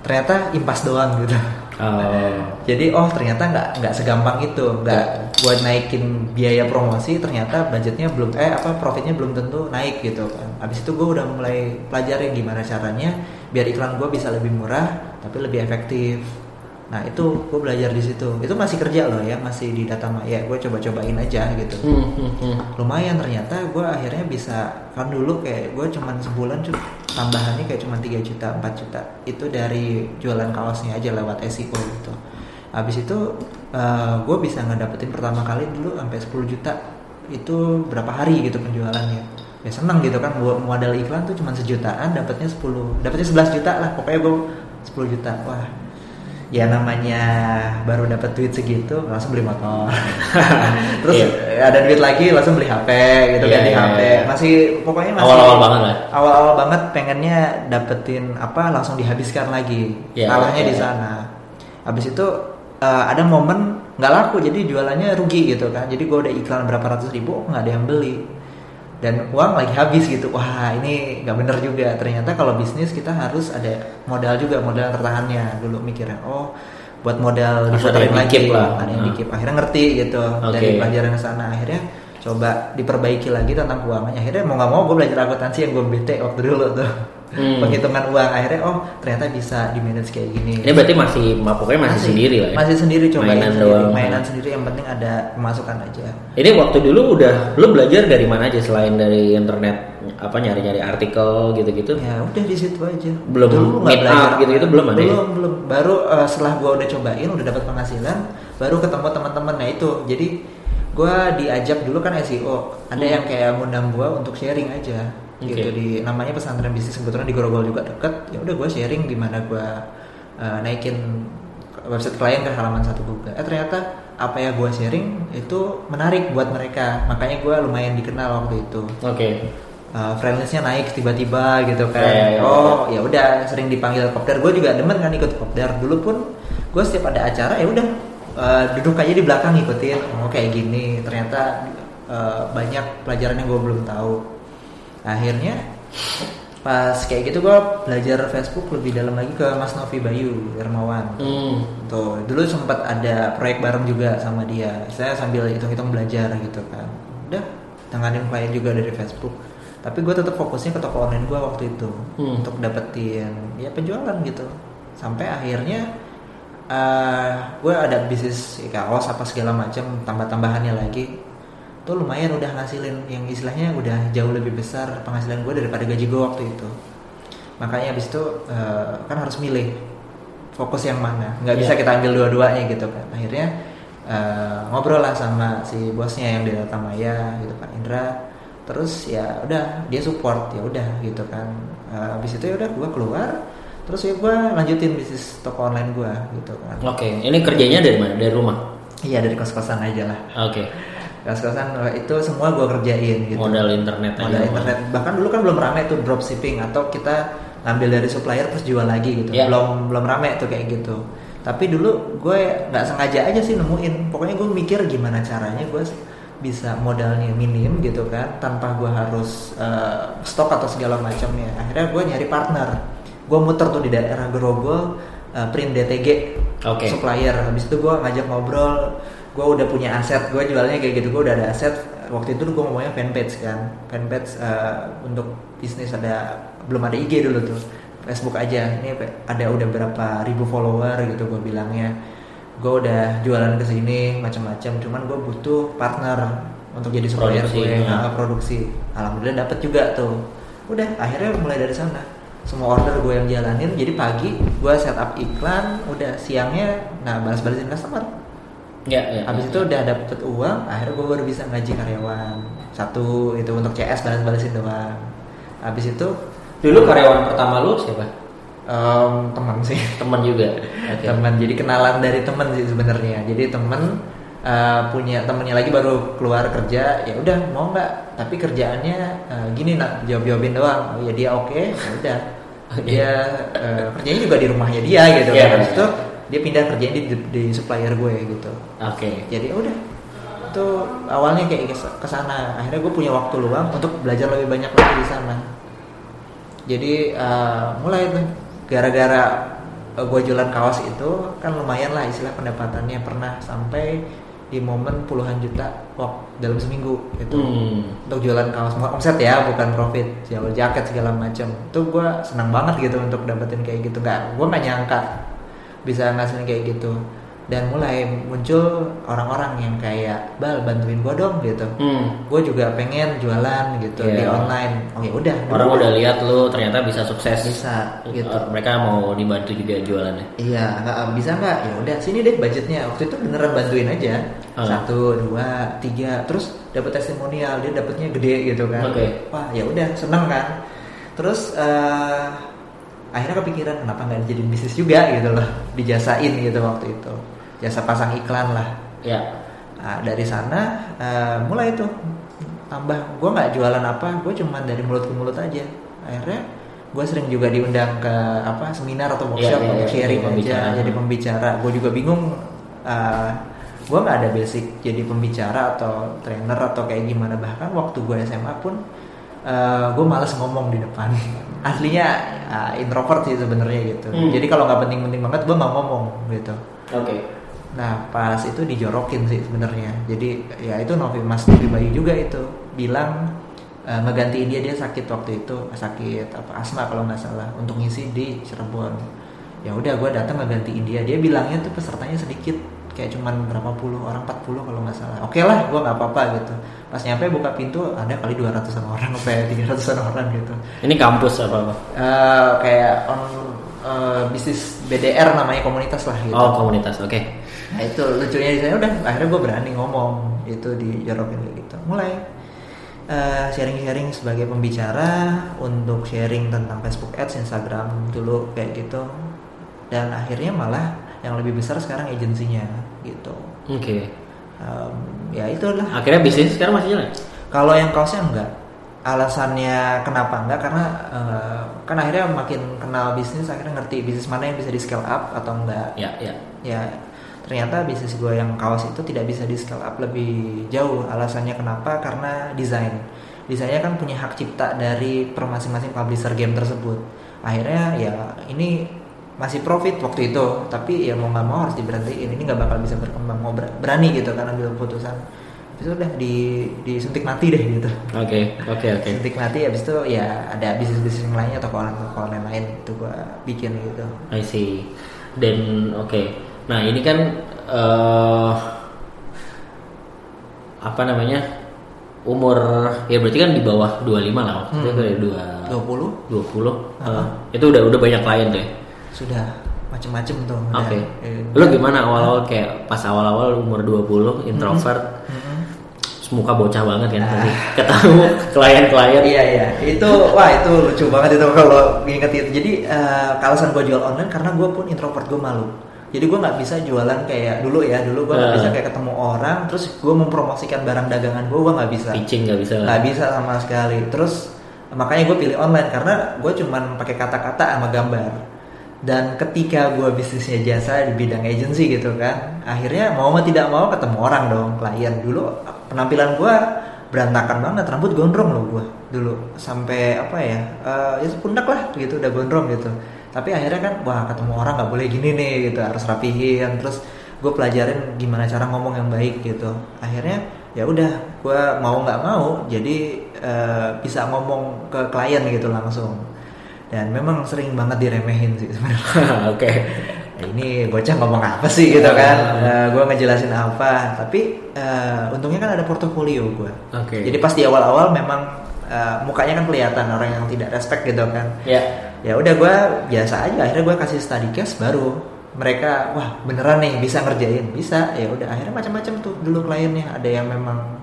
Ternyata impas doang gitu Oh. jadi oh ternyata nggak nggak segampang itu. Nggak buat naikin biaya promosi ternyata budgetnya belum eh apa profitnya belum tentu naik gitu kan. Habis itu gue udah mulai pelajarin gimana caranya biar iklan gue bisa lebih murah tapi lebih efektif. Nah itu gue belajar di situ. Itu masih kerja loh ya masih di data ya gue coba-cobain aja gitu. Hmm, hmm, hmm. lumayan ternyata gue akhirnya bisa kan dulu kayak gue cuman sebulan cuy tambahannya kayak cuman 3 juta 4 juta. Itu dari jualan kaosnya aja lewat SEO gitu. Habis itu gue bisa ngedapetin pertama kali dulu sampai 10 juta. Itu berapa hari gitu penjualannya. Ya seneng gitu kan buat modal iklan tuh cuman sejutaan dapatnya 10 dapatnya 11 juta lah. Pokoknya gue 10 juta. Wah ya namanya baru dapat duit segitu langsung beli motor [LAUGHS] terus Iya. ada duit lagi langsung beli HP gitu Iya, ganti iya, HP iya. masih pokoknya masih Awal-awal banget lah. awal-awal banget pengennya dapetin apa langsung dihabiskan lagi Iya, kalahnya iya, di iya. sana habis itu eh, ada momen nggak laku jadi jualannya rugi gitu kan jadi gue udah iklan berapa ratus ribu nggak ada yang beli dan uang lagi habis gitu. Wah ini nggak bener juga. Ternyata kalau bisnis kita harus ada modal juga modal tertahannya. Dulu mikirnya oh buat modal diputerin lagi. lah. ada yang Nah. dikip akhirnya ngerti gitu dari Oke. pelajaran ke sana. Akhirnya coba diperbaiki lagi tentang keuangannya. Akhirnya mau nggak mau gue belajar akuntansi yang gue bete waktu dulu tuh Hmm. penghitungan uang akhirnya oh ternyata bisa di manage kayak gini Ini berarti masih pokoknya masih, sendiri lah ya. masih sendiri coba Mainan sendiri. doang. mainan sendiri yang penting ada pemasukan aja Ini waktu dulu udah lu belajar dari mana aja selain dari internet apa nyari-nyari artikel gitu-gitu? ya udah di situ aja Belum Dulu meet up belajar gitu-gitu belum ada ya? belum belum baru eh, setelah gua udah cobain udah dapat penghasilan baru ketemu teman-teman nah itu jadi gua diajak dulu kan SEO ada Hmm. yang kayak ngundang gua untuk sharing aja gitu. Oke. di namanya pesantren bisnis kebetulan di Grogol juga deket. Ya udah gua sharing gimana gua eh, naikin website klien ke halaman satu Google eh ternyata apa ya gua sharing itu menarik buat mereka. Makanya gua lumayan dikenal waktu itu. Oke. uh, friendlistnya naik tiba-tiba gitu kan. Ya, ya, ya, oh ya udah sering dipanggil kopdar. Gue juga demen kan ikut kopdar. Dulu pun gue setiap ada acara ya udah uh, duduk aja di belakang ngikutin. Oh kayak gini. Ternyata uh, banyak pelajaran yang gue belum tahu akhirnya pas kayak gitu gue belajar Facebook lebih dalam lagi ke Mas Novi Bayu Hermawan Hmm. tuh dulu sempat ada proyek bareng juga sama dia. Saya sambil hitung-hitung belajar gitu kan. Udah tanganin klien juga dari Facebook. Tapi gue tetap fokusnya ke toko online gue waktu itu Hmm. untuk dapetin ya penjualan gitu. Sampai akhirnya eh gue ada bisnis kaos apa segala macam tambah-tambahannya lagi tuh lumayan udah ngasilin yang istilahnya udah jauh lebih besar penghasilan gue daripada gaji gue waktu itu makanya abis itu eh, kan harus milih fokus yang mana nggak bisa Iya. kita ambil dua-duanya gitu kan akhirnya eh, ngobrol lah sama si bosnya yang di Maya gitu Pak Indra terus ya udah dia support ya udah gitu kan Eh, abis itu ya udah gue keluar terus ya gue lanjutin bisnis toko online gue gitu kan Oke, ini kerjanya dari mana? Dari rumah. iya dari kos-kosan aja lah Oke. kos-kosan eh, itu semua gue kerjain gitu. Modal internet aja. modal internet. Bahkan dulu kan belum rame tuh dropshipping atau kita ngambil dari supplier terus jual lagi gitu. Ya. belum belum rame tuh kayak gitu. Tapi dulu gue nggak sengaja aja sih nemuin. Pokoknya gue mikir gimana caranya gue bisa modalnya minim gitu kan tanpa gue harus eh, stok atau segala macamnya. Akhirnya gue nyari partner. Gue muter tuh di daerah Grogol eh, print DTG Oke. supplier. Habis itu gue ngajak ngobrol gue udah punya aset gue jualnya kayak gitu gue udah ada aset. Waktu itu gue ngomongnya fanpage kan. Fanpage eh, untuk bisnis ada belum ada IG dulu tuh. Facebook aja. Ini ada udah berapa ribu follower gitu gue bilangnya. Gue udah jualan ke sini macam-macam. Cuman gue butuh partner untuk jadi supplier gue ya. nah, produksi. Alhamdulillah dapet juga tuh. Udah akhirnya mulai dari sana. Semua order gue yang jalanin jadi pagi gue setup iklan udah siangnya nah balas-balasin customer Ya, ya. habis itu udah dapet uang akhirnya gue baru bisa ngaji karyawan satu itu untuk CS balas-balasin doang habis itu Dulu karyawan pertama lu siapa? em, teman sih [LAUGHS] Teman juga. Oke. teman jadi kenalan dari teman sih sebenarnya jadi teman eh, punya temennya lagi baru keluar kerja ya udah mau nggak tapi kerjaannya eh, gini nak jawab jawabin doang oh, ya dia oke ya udah dia eh, kerjanya juga di rumahnya dia gitu kan habis iya. itu dia pindah kerjanya di, di supplier gue gitu. Oke. jadi ya udah. Itu awalnya kayak kes- ke sana. Akhirnya gue punya waktu luang untuk belajar lebih banyak lagi di sana. Jadi eh, mulai tuh gara-gara gue jualan kaos itu kan lumayan lah istilah pendapatannya. Pernah sampai di momen puluhan juta wak dalam seminggu gitu. Hmm. untuk jualan kaos. Omset ya bukan profit. Jual jaket segala macam. Itu gue senang banget gitu untuk dapetin kayak gitu. Nggak gue nggak nyangka bisa ngasilin kayak gitu dan mulai muncul orang-orang yang kayak bal bantuin gue dong gitu Hmm. gue juga pengen jualan gitu Iya. di online oh ya udah Orang dulu udah lihat lu ternyata bisa sukses. bisa gitu Eh, Mereka mau dibantu juga jualannya. Iya, nggak bisa nggak? Ya udah, sini deh budgetnya. Waktu itu beneran bantuin aja. Ah. Satu, dua, tiga, terus dapat testimonial, dia dapatnya gede gitu kan. Oke. Wah, ya udah, seneng kan. Terus eh, akhirnya kepikiran kenapa nggak dijadiin bisnis juga gitu loh, dijasain gitu waktu itu. Jasa pasang iklan lah. Ya. Nah, dari sana eh, mulai tuh tambah. Gue nggak jualan apa, gue cuman dari mulut ke mulut aja. Akhirnya gue sering juga diundang ke apa seminar atau workshop Iya, iya, untuk iya, sharing jadi pembicara. aja, jadi pembicara. Gue juga bingung. gue nggak ada basic jadi pembicara atau trainer atau kayak gimana. Bahkan waktu gue SMA pun gue males ngomong di depan. [LAUGHS] Aslinya eh, introvert sih sebenarnya gitu. Hmm. Jadi kalau nggak penting-penting banget gue nggak ngomong gitu. Oke. Nah pas itu dijorokin sih sebenarnya. Jadi ya itu Novi Mas Novi Bayu juga itu bilang eh, ngegantiin dia dia sakit waktu itu sakit apa asma kalau nggak salah untuk ngisi di Cirebon. Ya udah gue datang ngegantiin dia. Dia bilangnya tuh pesertanya sedikit kayak cuman berapa puluh orang 40 kalau nggak salah. Oke lah gue nggak apa-apa gitu. Pas nyampe buka pintu ada kali 200an orang sampai 300an orang gitu. Ini kampus apa apa? Eh, kayak on eh, bisnis BDR namanya komunitas lah gitu. Oh komunitas. Oke. Nah itu lucunya di sana udah akhirnya gue berani ngomong itu di jorokin gitu. Mulai eh, sharing-sharing sebagai pembicara untuk sharing tentang Facebook Ads, Instagram dulu kayak gitu. Dan akhirnya malah yang lebih besar sekarang agensinya gitu. Oke. Em, ya itulah. Akhirnya bisnis sekarang masih jalan. Kalau yang kaosnya enggak. Alasannya kenapa enggak karena eh, kan akhirnya makin kenal bisnis akhirnya ngerti bisnis mana yang bisa di scale up atau enggak. Ya ya. ya ternyata bisnis gue yang kaos itu tidak bisa di scale up lebih jauh alasannya kenapa karena desain desainnya kan punya hak cipta dari per masing-masing publisher game tersebut akhirnya ya ini masih profit waktu itu tapi ya mau nggak mau harus diberhentiin ini nggak bakal bisa berkembang mau ber- berani gitu kan ambil keputusan itu udah di disuntik mati deh gitu Oke, oke, oke. suntik mati habis itu ya ada bisnis bisnis yang lainnya atau kawan kawan yang lain itu gua bikin gitu I see. Dan oke. Nah, ini kan eh apa namanya? Umur ya berarti kan di bawah 25 lah waktu itu Hmm. kayak 2 20 20. eh, itu udah udah banyak klien ya. Sudah macem-macem tuh. Oke. Eh, Lu gimana awal-awal kayak pas awal-awal umur 20 introvert mm-mm. muka bocah banget kan tadi ketemu klien-klien Iya iya itu wah itu lucu banget itu kalau inget itu. Jadi eh, alasan gue jual online karena gue pun introvert gue malu. Jadi gue nggak bisa jualan kayak dulu ya dulu gue nggak Eh. bisa kayak ketemu orang terus gue mempromosikan barang dagangan gue gue nggak bisa pitching nggak bisa nggak bisa sama sekali. Terus makanya gue pilih online karena gue cuman pakai kata-kata sama gambar. Dan ketika gue bisnisnya jasa di bidang agency gitu kan, akhirnya mau mau tidak mau ketemu orang dong klien. Dulu penampilan gue berantakan banget, rambut gondrong loh gue dulu sampai apa ya, eh, ya sepundak lah gitu udah gondrong gitu. Tapi akhirnya kan, wah ketemu orang nggak boleh gini nih gitu, harus rapihin. Terus gue pelajarin gimana cara ngomong yang baik gitu. Akhirnya ya udah, gue mau nggak mau, jadi eh, bisa ngomong ke klien gitu langsung dan memang sering banget diremehin sih sebenarnya. [LAUGHS] Oke. Nah, ini bocah ngomong apa sih gitu kan? gue ngejelasin apa. Tapi eh, untungnya kan ada portofolio gue Oke. jadi pas di awal-awal memang eh, mukanya kan kelihatan orang yang tidak respect gitu kan. Ya ya udah gue biasa aja akhirnya gue kasih study case baru. Mereka wah beneran nih bisa ngerjain. Bisa. Ya udah akhirnya macam-macam tuh dulu kliennya. Ada yang memang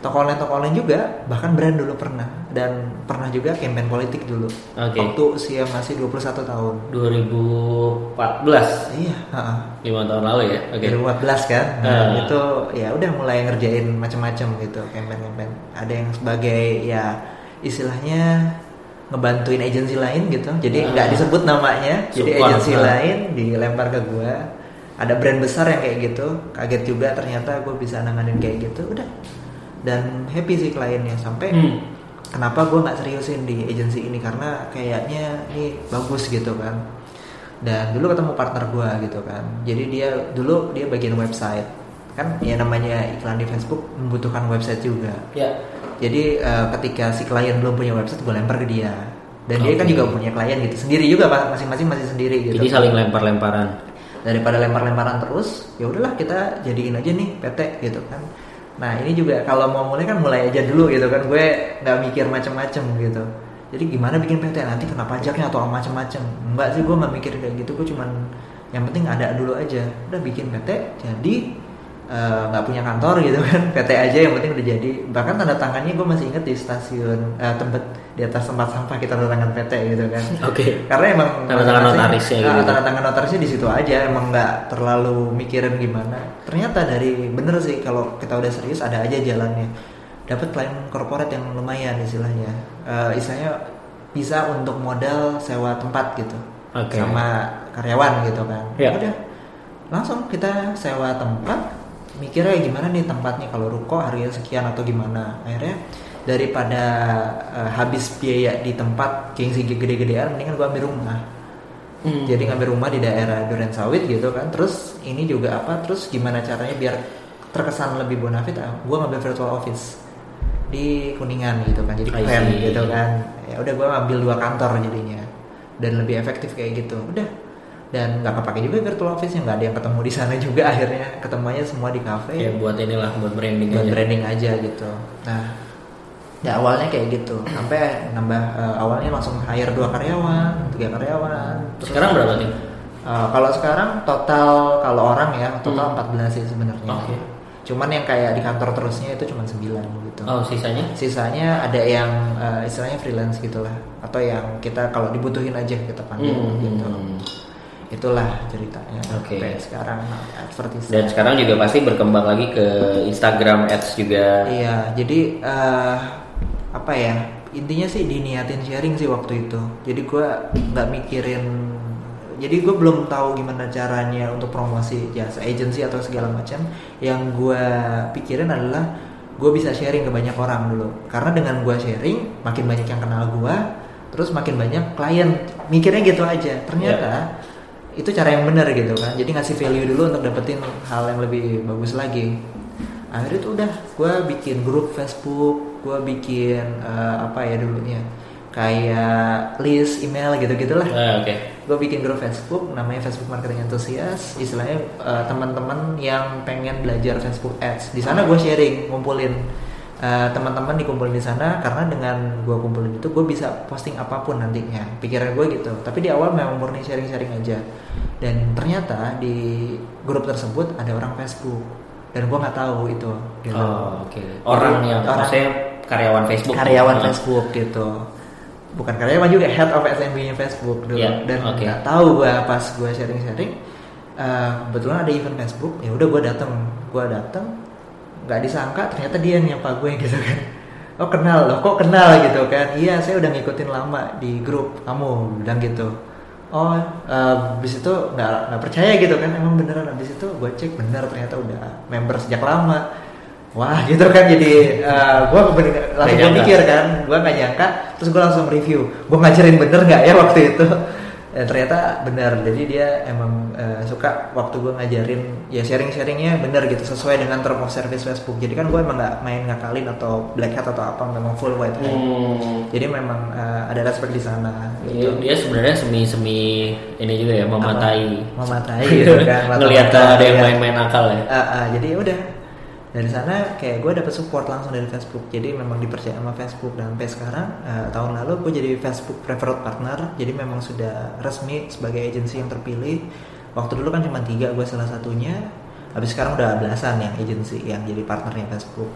toko online toko online juga bahkan brand dulu pernah. Dan pernah juga campaign politik dulu. Oke. waktu usia masih 21 tahun. 2014 iya lima tahun lalu ya? Oke. 2014 kan? Nah, Ah. itu ya udah mulai ngerjain macam-macam gitu campaign campaign ada yang sebagai ya istilahnya ngebantuin agensi lain gitu. Jadi Ah. nggak disebut namanya jadi Support, agensi ah. lain dilempar ke gua. Ada brand besar yang kayak gitu kaget juga ternyata gue bisa nanganin kayak gitu. Udah dan happy sih kliennya. Sampai Hmm. kenapa gue nggak seriusin di agensi ini? Karena kayaknya ini bagus gitu kan. Dan dulu ketemu partner gue gitu kan. Jadi dia dulu dia bagian website. Kan ya namanya iklan di Facebook membutuhkan website juga. Ya. Jadi eh, ketika si klien belum punya website gue lempar ke dia. Dan dia kan juga punya klien gitu. Sendiri juga pak. Masing-masing masih sendiri gitu. Jadi saling lempar-lemparan. Daripada lempar-lemparan terus ya udahlah kita jadiin aja nih PT gitu kan nah ini juga kalau mau mulai kan mulai aja dulu gitu kan. Gue nggak mikir macem-macem gitu. Jadi gimana bikin PT nanti kena pajaknya atau macem-macem? Enggak sih gue nggak mikir kayak gitu. Gue cuman yang penting ada dulu aja. Udah bikin PT jadi eh, nggak punya kantor gitu kan [LAUGHS] PT aja yang penting udah jadi. Bahkan tanda tangannya gue masih inget di stasiun eh, tempat di atas tempat sampah kita tanda tangan PT gitu kan. [LAUGHS] Oke. Karena emang Tanda tangan notarisnya Ah, gitu. tanda tangan notarisnya di situ aja emang nggak terlalu mikirin gimana. Ternyata dari bener sih kalau kita udah serius ada aja jalannya. Dapat klien korporat yang lumayan istilahnya. Eh, istilahnya bisa untuk modal sewa tempat gitu. Oke. sama karyawan gitu kan. Ya. udah langsung kita sewa tempat mikirnya gimana nih tempatnya kalau ruko? Harganya sekian atau gimana? Akhirnya daripada eh, habis biaya di tempat gengsi gede-gedean mendingan gua ambil rumah. Hmm. jadi ngambil rumah di daerah Duren Sawit gitu kan. Terus ini juga apa? Terus gimana caranya biar terkesan lebih bonafit? Ah, gua ngambil virtual office di kuningan gitu kan. Jadi keren gitu kan. Ya udah gua ngambil dua kantor jadinya. Dan lebih efektif kayak gitu. Udah dan nggak kepake juga virtual office nya nggak ada yang ketemu di sana juga [LAUGHS] akhirnya ketemunya semua di cafe ya buat inilah buat branding buat aja branding aja gitu nah ya awalnya kayak gitu sampai nambah eh, awalnya langsung hire dua karyawan tiga karyawan terus sekarang berapa tim Eh, kalau sekarang total kalau orang ya total Hmm. 14 sih sebenarnya. Oke. Cuman yang kayak di kantor terusnya itu cuma 9 gitu. oh sisanya Sisanya ada yang eh, istilahnya freelance gitulah atau yang kita kalau dibutuhin aja kita panggil Hmm. gitu. Itulah ceritanya Oke. sampai sekarang advertising. dan sekarang juga pasti berkembang lagi ke Instagram Ads juga Iya, jadi eh, apa ya? Intinya sih diniatin sharing sih waktu itu. Jadi gua nggak mikirin. Jadi gue belum tahu gimana caranya untuk promosi jasa agency atau segala macam. Yang gua pikirin adalah gue bisa sharing ke banyak orang dulu karena dengan gue sharing makin banyak yang kenal gue terus makin banyak klien mikirnya gitu aja ternyata itu cara yang benar gitu kan. Jadi ngasih value dulu untuk dapetin hal yang lebih bagus lagi. Akhirnya tuh udah gue bikin grup Facebook gue bikin eh, apa ya dulunya kayak list email gitu gitulah Ah, Oke. gue bikin grup Facebook namanya Facebook Marketing Enthusiast. Istilahnya eh, teman-teman yang pengen belajar Facebook Ads. Di sana gue sharing ngumpulin eh, teman-teman dikumpulin di sana karena dengan gue kumpulin itu gue bisa posting apa pun nantinya pikiran gue gitu tapi di awal memang murni sharing-sharing aja dan ternyata di grup tersebut ada orang Facebook dan gue nggak tahu itu gitu. Oh, oke. Orang yang Orang- maksudnya karyawan Facebook. karyawan Ah. Facebook gitu bukan karyawan juga head of SMB nya Facebook dulu Iya, dan nggak tahu gue pas gue sharing sharing kebetulan ada event Facebook ya udah gue dateng gue dateng nggak disangka ternyata dia yang nyapa gue [LAUGHS] gitu kan. Oh kenal loh kok kenal gitu kan. Iya saya udah ngikutin lama di grup kamu bilang gitu. Oh eh, abis itu nggak nggak percaya gitu kan. Emang beneran abis itu gue cek bener ternyata udah member sejak lama. Wah gitu kan. Jadi gue langsung gue mikir kan. Gue nggak nyangka. Terus gue langsung review. Gue ngajarin bener nggak ya waktu itu dan ternyata benar jadi dia emang eh, suka waktu gue ngajarin ya sharing sharingnya bener gitu sesuai dengan term of service Facebook jadi kan gue emang nggak main ngakalin atau black hat atau apa memang full white hat Hmm. jadi memang eh, ada respect di sana Dia, gitu dia sebenarnya semi semi ini juga ya mematai. mematai [LAUGHS] gitu kan Ngelihat ada yang main-main akal ya. Ah, ah, jadi ya udah dari sana kayak gue dapet support langsung dari Facebook. Jadi memang dipercaya sama Facebook. Dan sampai sekarang eh, tahun lalu gue jadi Facebook preferred partner. Jadi memang sudah resmi sebagai agensi yang terpilih. Waktu dulu kan cuma tiga gue salah satunya. Habis sekarang udah belasan yang agensi yang jadi partnernya Facebook.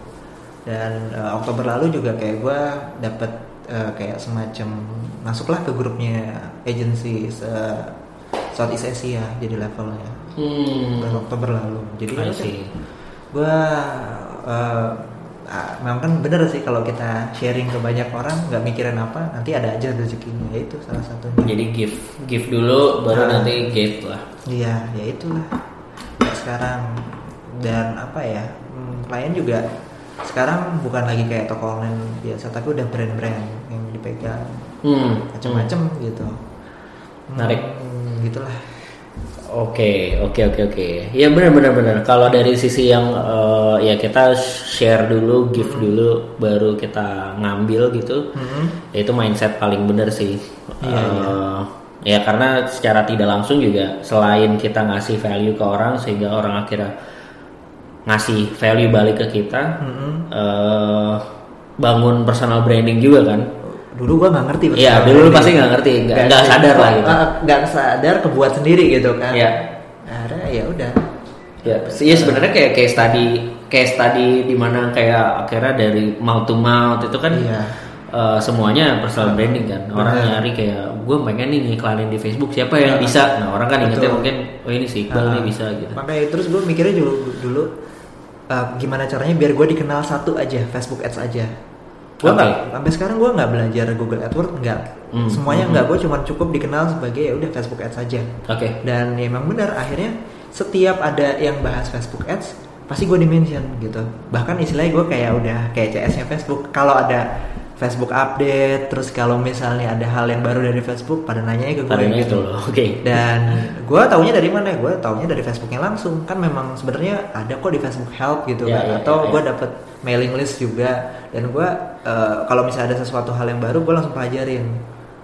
Dan eh, Oktober lalu juga kayak gue dapet eh, kayak semacam masuklah ke grupnya agensi se Southeast Asia jadi levelnya. Hmm. bulan Oktober lalu. Jadi I ya see. gue memang kan bener sih kalau kita sharing ke banyak orang nggak mikirin apa nanti ada aja rezekinya ya itu salah satunya. Jadi gift, gift dulu baru Ah. nanti gift lah. Iya ya itulah Kayak sekarang dan apa ya hmm, klien juga sekarang bukan lagi kayak toko online biasa tapi udah brand-brand yang dipegang Hmm. macam-macam gitu. Menarik. Hmm, gitulah. Oke, oke, oke, oke. Ya benar, benar, benar. Kalau dari sisi yang eh, ya kita share dulu, give dulu, baru kita ngambil gitu. Hmm. Ya, itu mindset paling benar sih. Iya, Eh, Ya karena secara tidak langsung juga selain kita ngasih value ke orang sehingga orang akhirnya ngasih value balik ke kita, Hmm. eh, bangun personal branding juga kan. Dulu gua nggak ngerti Iya, dulu lu pasti nggak ngerti, nggak- sih. sadar lah gitu. Ah, nggak sadar kebuat sendiri gitu kan Iya. akhirnya ya udah Ya, iya sebenarnya kayak case study case study di mana kayak akhirnya dari mouth to mouth itu kan Iya. eh, semuanya personal branding kan. Orang Benar. nyari kayak gue pengen nih ngiklanin di Facebook siapa yang bisa. Nah orang kan ingetnya mungkin oh ini si Iqbal Ah, nih bisa gitu. makanya terus gue mikirnya dulu dulu uh, gimana caranya biar gue dikenal satu aja Facebook Ads aja gue Oke. nggak sampai sekarang gue nggak belajar Google AdWords nggak. Hmm, semuanya hmm, nggak gue cuma cukup dikenal sebagai ya udah Facebook Ads aja. Oke. dan ya emang benar akhirnya setiap ada yang bahas Facebook Ads pasti gue dimention gitu. Bahkan istilahnya gue kayak udah kayak CS nya Facebook. Kalau ada Facebook update terus kalau misalnya ada hal yang baru dari Facebook pada nanya ke gue Tadinya gitu itu loh. Oke. dan gue taunya dari mana gue taunya dari Facebooknya langsung kan memang sebenarnya ada kok di Facebook Help gitu Ya, kan ya, atau ya, gue ya. dapet mailing list juga dan gue eh, kalau misalnya ada sesuatu hal yang baru gue langsung pelajarin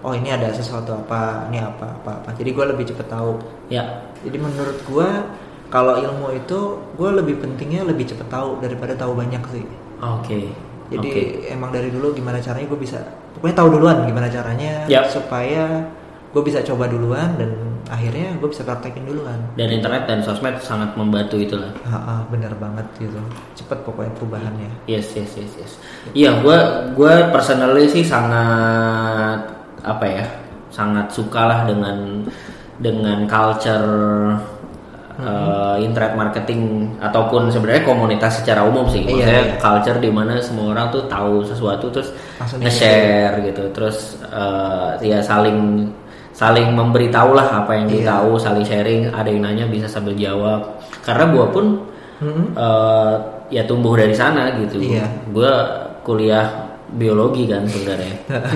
oh ini ada sesuatu apa ini apa apa apa jadi gue lebih cepet tahu Ya. jadi menurut gue kalau ilmu itu gue lebih pentingnya lebih cepet tahu daripada tahu banyak sih Oke. Jadi Oke. emang dari dulu gimana caranya gue bisa pokoknya tahu duluan gimana caranya Yap. supaya gue bisa coba duluan dan akhirnya gue bisa praktekin duluan. Dan internet dan sosmed sangat membantu itulah. Ah, ah, bener banget gitu. Cepet pokoknya perubahannya. Yes, yes, yes, yes. Iya, gue gue personally sih sangat apa ya, sangat suka lah dengan dengan culture uh, internet marketing ataupun sebenarnya komunitas secara umum sih. Iya, Maksudnya iya. culture di mana semua orang tuh tahu sesuatu terus nge-share gitu, terus uh, ya saling saling memberitahu lah apa yang Iya. ditahu, saling sharing. Ada yang nanya bisa sambil jawab. Karena gue pun Mm-mm. eh, ya tumbuh dari sana gitu Iya. gue kuliah biologi kan sebenarnya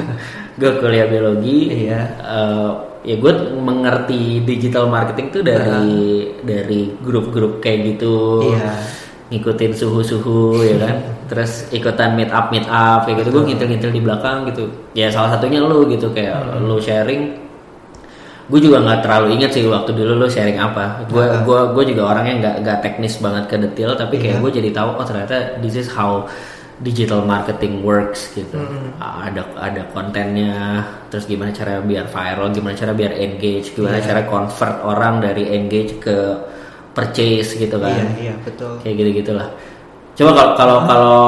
[LAUGHS] gue kuliah biologi Iya. eh, ya gue mengerti digital marketing tuh dari dari grup-grup kayak gitu. Iya. ngikutin suhu-suhu ya kan? Terus ikutan meet up meet up kayak gitu. Gue ngintil-ngintil di belakang gitu. Ya salah satunya lu gitu kayak Hmm. lu sharing. Gue juga nggak terlalu inget sih waktu dulu lu sharing apa. Gue gua gue juga orangnya nggak nggak teknis banget ke detail tapi kayak Iya. gue jadi tahu oh ternyata this is how digital marketing works gitu Mm-mm. ada ada kontennya terus gimana cara biar viral gimana cara biar engage gimana Iya. cara convert orang dari engage ke purchase gitu kan Iya, iya, betul. kayak gitu gitulah coba kalau kalau kalau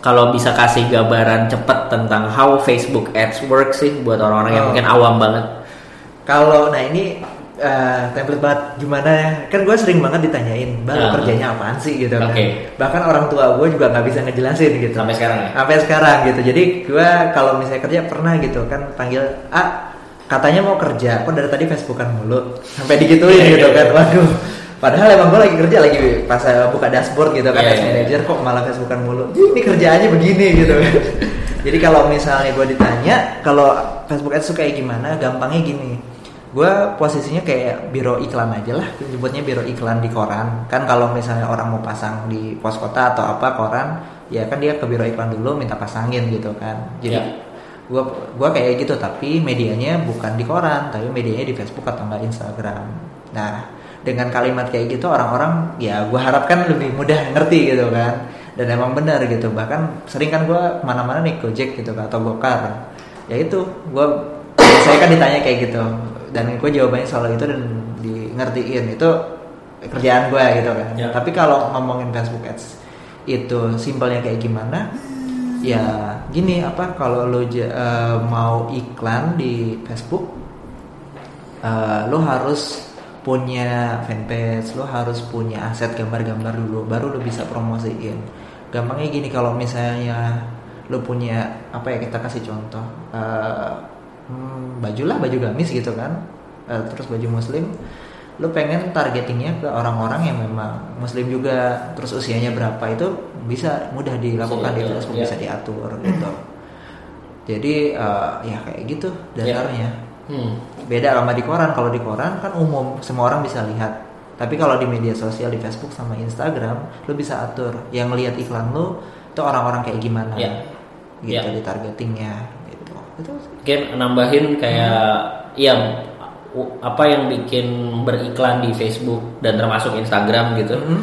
kalau bisa kasih gambaran cepet tentang how Facebook Ads works sih buat orang-orang yang Oh. mungkin awam banget Kalau nah ini eh, template banget gimana ya? Kan gue sering banget ditanyain, bang Ah. kerjanya apaan sih gitu kan? Oke. Bahkan orang tua gue juga nggak bisa ngejelasin gitu. sampai sekarang ya Sampai sekarang gitu. Jadi gue kalau misalnya kerja pernah gitu kan panggil ah katanya mau kerja, kok dari tadi Facebookan mulu, sampai digituin gitu kan? Waduh. Padahal emang gue lagi kerja lagi pas saya buka dashboard gitu kan, Iya, as iya, manager kok malah Facebookan mulu. Ini kerjaannya begini gitu kan. [LAUGHS] Jadi kalau misalnya gue ditanya kalau Facebook Ads tuh kayak gimana, gampangnya gini. Gue posisinya kayak biro iklan aja lah, nyebutnya biro iklan di koran. Kan kalau misalnya orang mau pasang di pos kota atau apa koran, ya kan dia ke biro iklan dulu minta pasangin gitu kan. Jadi gua gua kayak gitu tapi medianya bukan di koran, tapi medianya di Facebook atau enggak Instagram. Nah, dengan kalimat kayak gitu orang-orang ya gua harapkan lebih mudah ngerti gitu kan. Dan emang benar gitu. Bahkan sering kan gua ke mana-mana nih Gojek gitu kan, atau Gokar. Ya itu, gua saya kan ditanya kayak gitu dan gue jawabannya selalu itu dan di ngertiin itu kerjaan gue gitu kan. Ya. Tapi kalau ngomongin Facebook Ads itu simpelnya kayak gimana? Ya gini apa kalau lo ja- eh, mau iklan di Facebook, eh, lo harus punya fanpage, lo harus punya aset gambar-gambar dulu, baru lo bisa promosiin. Gampangnya gini kalau misalnya lo punya apa ya kita kasih contoh, eh, hmm, baju lah baju gamis gitu kan, eh, terus baju muslim, lo pengen targetingnya ke orang-orang yang memang muslim juga, terus usianya berapa itu bisa mudah dilakukan Facebook ya. bisa diatur gitu. Jadi eh, ya kayak gitu dasarnya hmm. beda sama di koran kalau di koran kan umum semua orang bisa lihat tapi kalau di media sosial di Facebook sama Instagram lo bisa atur yang lihat iklan lo itu orang-orang kayak gimana Ya. gitu Ya. di targetingnya itu mungkin nambahin kayak yang apa yang bikin beriklan di Facebook dan termasuk Instagram gitu Mhm.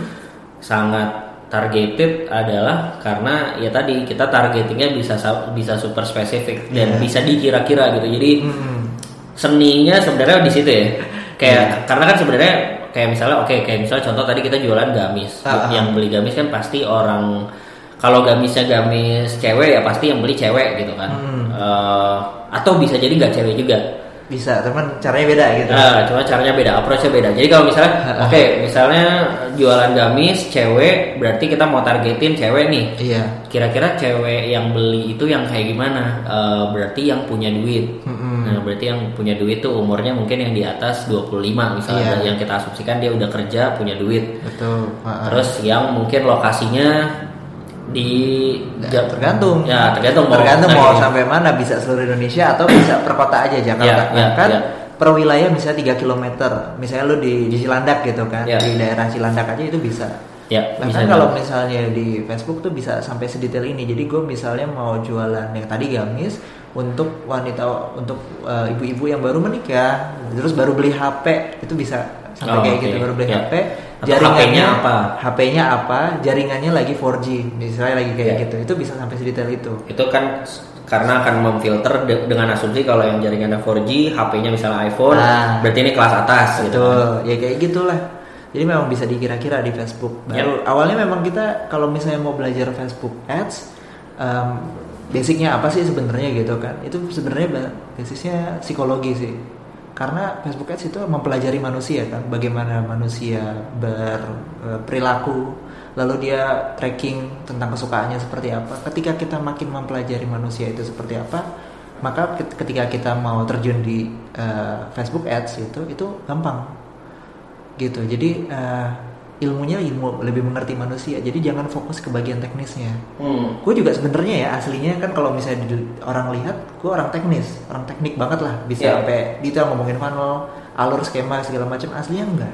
sangat targeted adalah karena ya tadi kita targetingnya bisa sa- bisa super spesifik dan Iya. bisa dikira-kira gitu jadi Mhm. seninya sebenarnya di situ ya kayak Iya. karena kan sebenarnya kayak misalnya oke kayak misalnya contoh tadi kita jualan gamis Ah, ah. yang beli gamis kan pasti orang kalau gamisnya gamis cewek ya pasti yang beli cewek gitu kan Hmm. Eh, atau bisa jadi nggak cewek juga bisa teman caranya beda gitu Nah, cuma caranya beda, approach-nya beda. Jadi kalau misalnya, [LAUGHS] oke, misalnya jualan gamis cewek, berarti kita mau targetin cewek nih. iya Kira-kira cewek yang beli itu yang kayak gimana? Eh, berarti yang punya duit. Mhm. Nah, berarti yang punya duit tuh umurnya mungkin yang di atas 25 misalnya. Iya. Yang kita asumsikan dia udah kerja, punya duit. betul Ha-ha. Terus yang mungkin lokasinya di Ya, tergantung Ya, tergantung tergantung nah, mau gitu. sampai mana bisa seluruh Indonesia atau bisa per kota aja Jakarta Ya, ya, kan ya. per wilayah bisa 3 km misalnya lu di, di Cilandak gitu kan Ya. di daerah Cilandak aja itu bisa Ya, bahkan bisa kalau juga. misalnya di Facebook tuh bisa sampai sedetail ini jadi gue misalnya mau jualan yang tadi gamis untuk wanita untuk uh, ibu-ibu yang baru menikah terus baru beli HP itu bisa sampai Oh, kayak oke. gitu baru beli Ya. HP jaringannya apa? HP-nya apa jaringannya lagi 4G misalnya lagi kayak Ya. gitu itu bisa sampai sedetail itu itu kan karena akan memfilter de- dengan asumsi kalau yang jaringannya 4G, HP-nya misalnya iPhone, Ah. berarti ini kelas atas gitu. kan. Betul, ya kayak gitulah. Jadi memang bisa dikira-kira di Facebook. Baru awalnya memang kita kalau misalnya mau belajar Facebook Ads, em, basicnya apa sih sebenarnya gitu kan? Itu sebenarnya ba- basisnya psikologi sih. Karena Facebook Ads itu mempelajari manusia kan, bagaimana manusia berperilaku, lalu dia tracking tentang kesukaannya seperti apa. Ketika kita makin mempelajari manusia itu seperti apa, maka ket- ketika kita mau terjun di eh, Facebook Ads itu itu gampang. Gitu. Jadi eh, ilmunya ilmu lebih mengerti manusia. Jadi jangan fokus ke bagian teknisnya. Hmm. gue juga sebenarnya ya aslinya kan kalau misalnya di- orang lihat gue orang teknis orang teknik banget lah. Bisa Iya. sampai detail ngomongin funnel alur skema segala macam. Aslinya enggak.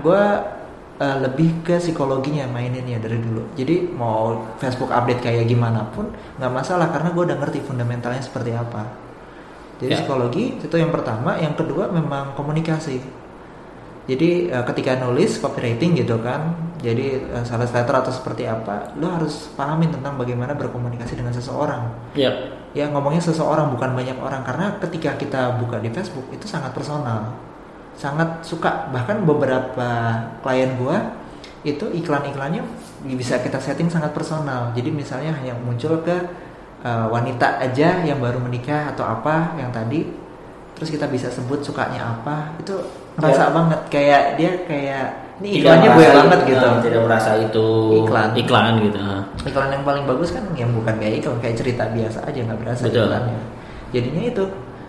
Gue eh, lebih ke psikologinya maininnya dari dulu. Jadi mau Facebook update kayak gimana pun nggak masalah karena gue udah ngerti fundamentalnya seperti apa. Jadi Ya. psikologi itu yang pertama. Yang kedua memang komunikasi jadi eh, ketika nulis copywriting gitu kan, jadi eh, sales letter atau seperti apa, lo harus pahamin tentang bagaimana berkomunikasi dengan seseorang. Ya. Ya ngomongnya seseorang bukan banyak orang karena ketika kita buka di Facebook itu sangat personal, sangat suka bahkan beberapa klien gua itu iklan-iklannya bisa kita setting sangat personal. Jadi misalnya hanya muncul ke eh, wanita aja yang baru menikah atau apa yang tadi, terus kita bisa sebut sukanya apa itu ngerasa Ya. banget kayak dia kayak ini iklannya gue merasa- banget gitu. eh, Tidak merasa itu Iklan. iklan gitu. ah. Iklan yang paling bagus kan yang bukan kayak iklan kayak cerita biasa aja nggak berasa Betul. iklannya. Jadinya itu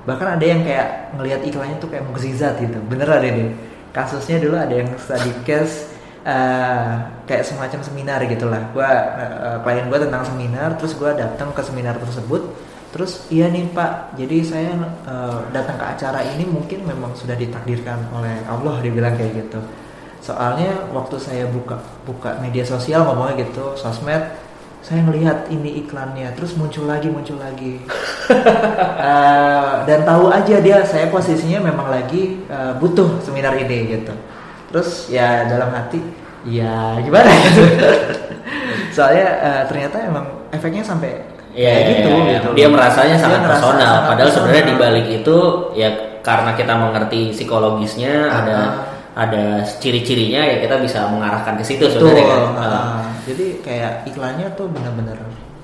bahkan ada yang kayak ngelihat iklannya tuh kayak mukjizat gitu. Beneran ini. Kasusnya dulu ada yang study case eh, kayak semacam seminar gitulah. Gua eh, klien gua tentang seminar, terus gua datang ke seminar tersebut. Terus iya nih Pak, jadi saya eh, datang ke acara ini mungkin memang sudah ditakdirkan oleh Allah dibilang kayak gitu. Soalnya waktu saya buka buka media sosial ngomongnya gitu, sosmed, saya ngelihat ini iklannya, terus muncul lagi muncul lagi. [LAUGHS] Eh, dan tahu aja dia saya posisinya memang lagi eh, butuh seminar ini gitu. Terus ya dalam hati, ya gimana. [LAUGHS] Soalnya eh, ternyata emang efeknya sampai Iya, kayak iya, gitu iya. gitu. Dia merasanya Dia sangat ngerasa personal. sangat Padahal sebenarnya di balik itu ya karena kita mengerti psikologisnya Ah, ada ada ciri-cirinya ya kita bisa mengarahkan ke situ sebenarnya kan. ah. Ah. Jadi kayak iklannya tuh bener-bener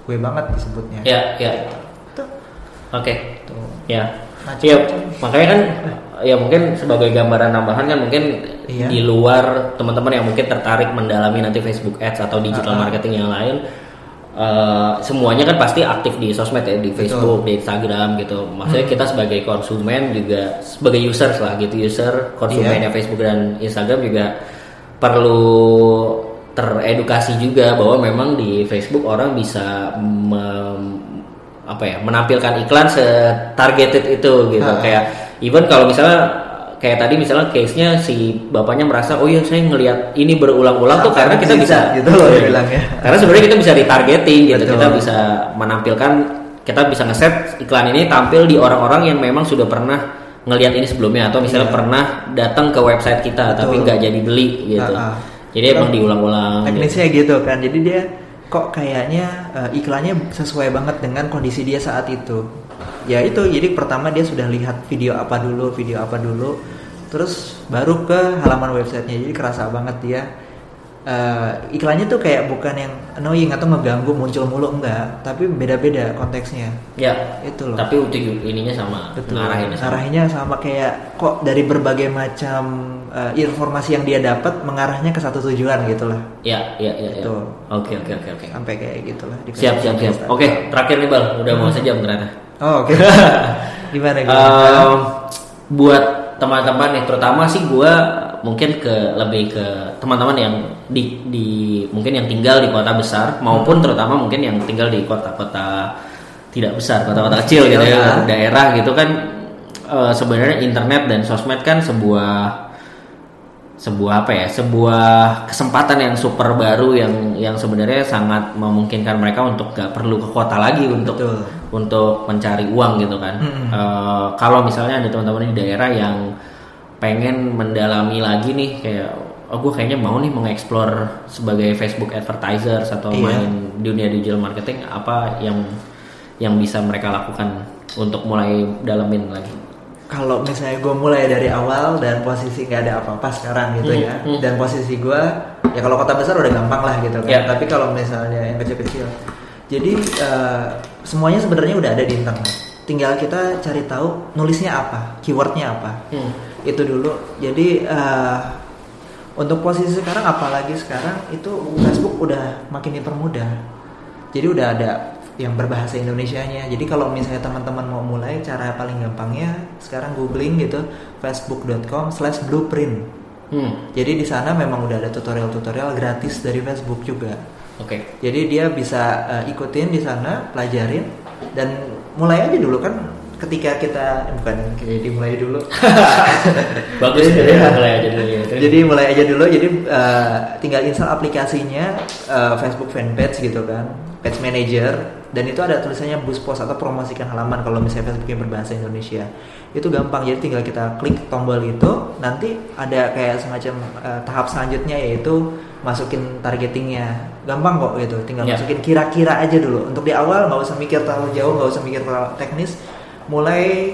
gue banget disebutnya. Ya, ya. Tuh. Oke. Tuh. Ya. Iya, makanya kan ya mungkin sebagai gambaran tambahan kan mungkin Iya. di luar teman-teman yang mungkin tertarik mendalami nanti Facebook Ads atau digital Ah, ah. marketing yang lain eh, semuanya kan pasti aktif di sosmed ya di Facebook, di Instagram gitu. Maksudnya Hmm. kita sebagai konsumen juga sebagai users lah gitu, user konsumennya Iya. Facebook dan Instagram juga perlu teredukasi juga bahwa memang di Facebook orang bisa mem- apa ya menampilkan iklan setargeted itu gitu kayak even kalau misalnya kayak tadi misalnya case-nya si bapaknya merasa oh iya saya ngelihat ini berulang-ulang tuh karena kita bisa mukjizat gitu loh dia bilangnya. karena sebenarnya kita bisa retargeting gitu Betul. kita bisa menampilkan kita bisa ngeset iklan ini tampil di orang-orang yang memang sudah pernah ngelihat ini sebelumnya atau misalnya Iya. pernah datang ke website kita tapi Betul. nggak jadi beli gitu ah. jadi emang diulang-ulang gitu. teknisnya gitu kan jadi dia kok kayaknya eh, iklannya sesuai banget dengan kondisi dia saat itu ya itu jadi pertama dia sudah lihat video apa dulu video apa dulu. Terus baru ke halaman websitenya jadi kerasa banget dia eh, iklannya tuh kayak bukan yang annoying atau ngeganggu muncul mulu enggak. Tapi beda-beda konteksnya. Ya itu loh. tapi ujung ininya sama Betul. ngarahinnya sama. Arahnya sama kayak kok dari berbagai macam eh, informasi yang dia dapat mengarahnya ke satu tujuan gitu lah. ya ya ya ya. Betul. oke oke oke oke. Sampai kayak gitulah siap siap siap. oke terakhir nih bal. Udah mau sejam ternyata Oh, oke. [LAUGHS] gimana gimana? Em, buat teman-teman nih terutama sih gue mungkin ke lebih ke teman-teman yang di di mungkin yang tinggal di kota besar maupun terutama mungkin yang tinggal di kota-kota tidak besar kota-kota kecil gitu ya Ya. daerah gitu kan eh, sebenarnya internet dan sosmed kan sebuah sebuah apa ya sebuah kesempatan yang super baru yang yang sebenarnya sangat memungkinkan mereka untuk gak perlu ke kota lagi untuk Betul. Untuk mencari uang gitu kan Mm-mm. Eh, kalau misalnya ada teman-teman di daerah yang pengen mendalami lagi nih kayak oh gue kayaknya mau nih mengeksplor sebagai Facebook advertisers atau Iya. main dunia digital marketing apa yang yang bisa mereka lakukan untuk mulai dalamin lagi Kalau misalnya gue mulai dari awal dan posisi nggak ada apa-apa sekarang gitu Hmm, ya, hmm. dan posisi gue ya kalau kota besar udah gampang lah gitu kan. Ya. Tapi kalau misalnya yang kecil-kecil, jadi eh, semuanya sebenarnya udah ada di internet. Tinggal kita cari tahu nulisnya apa, keywordnya apa. Hmm. itu dulu jadi eh, untuk posisi sekarang apalagi sekarang itu Facebook udah makin dipermudah jadi udah ada yang berbahasa Indonesianya jadi kalau misalnya teman-teman mau mulai cara paling gampangnya sekarang googling gitu facebook.com slash blueprint Hmm. Jadi di sana memang udah ada tutorial-tutorial gratis dari Facebook juga. Oke. Jadi dia bisa uh, ikutin di sana, pelajarin dan mulai aja dulu kan ketika kita eh, bukan jadi mulai dulu. [LAUGHS] Bagus Jadi, jadi ya. mulai aja dulu ya. Jadi mulai aja dulu. Jadi uh, tinggal install aplikasinya uh, Facebook fanpage gitu kan, page manager dan itu ada tulisannya boost post atau promosikan halaman kalau misalnya Facebooknya berbahasa Indonesia. Itu gampang. Jadi tinggal kita klik tombol itu, nanti ada kayak semacam uh, tahap selanjutnya yaitu masukin targetingnya. Gampang kok gitu. Tinggal Ya. masukin kira-kira aja dulu. Untuk di awal nggak usah mikir terlalu jauh, nggak usah mikir terlalu teknis. Mulai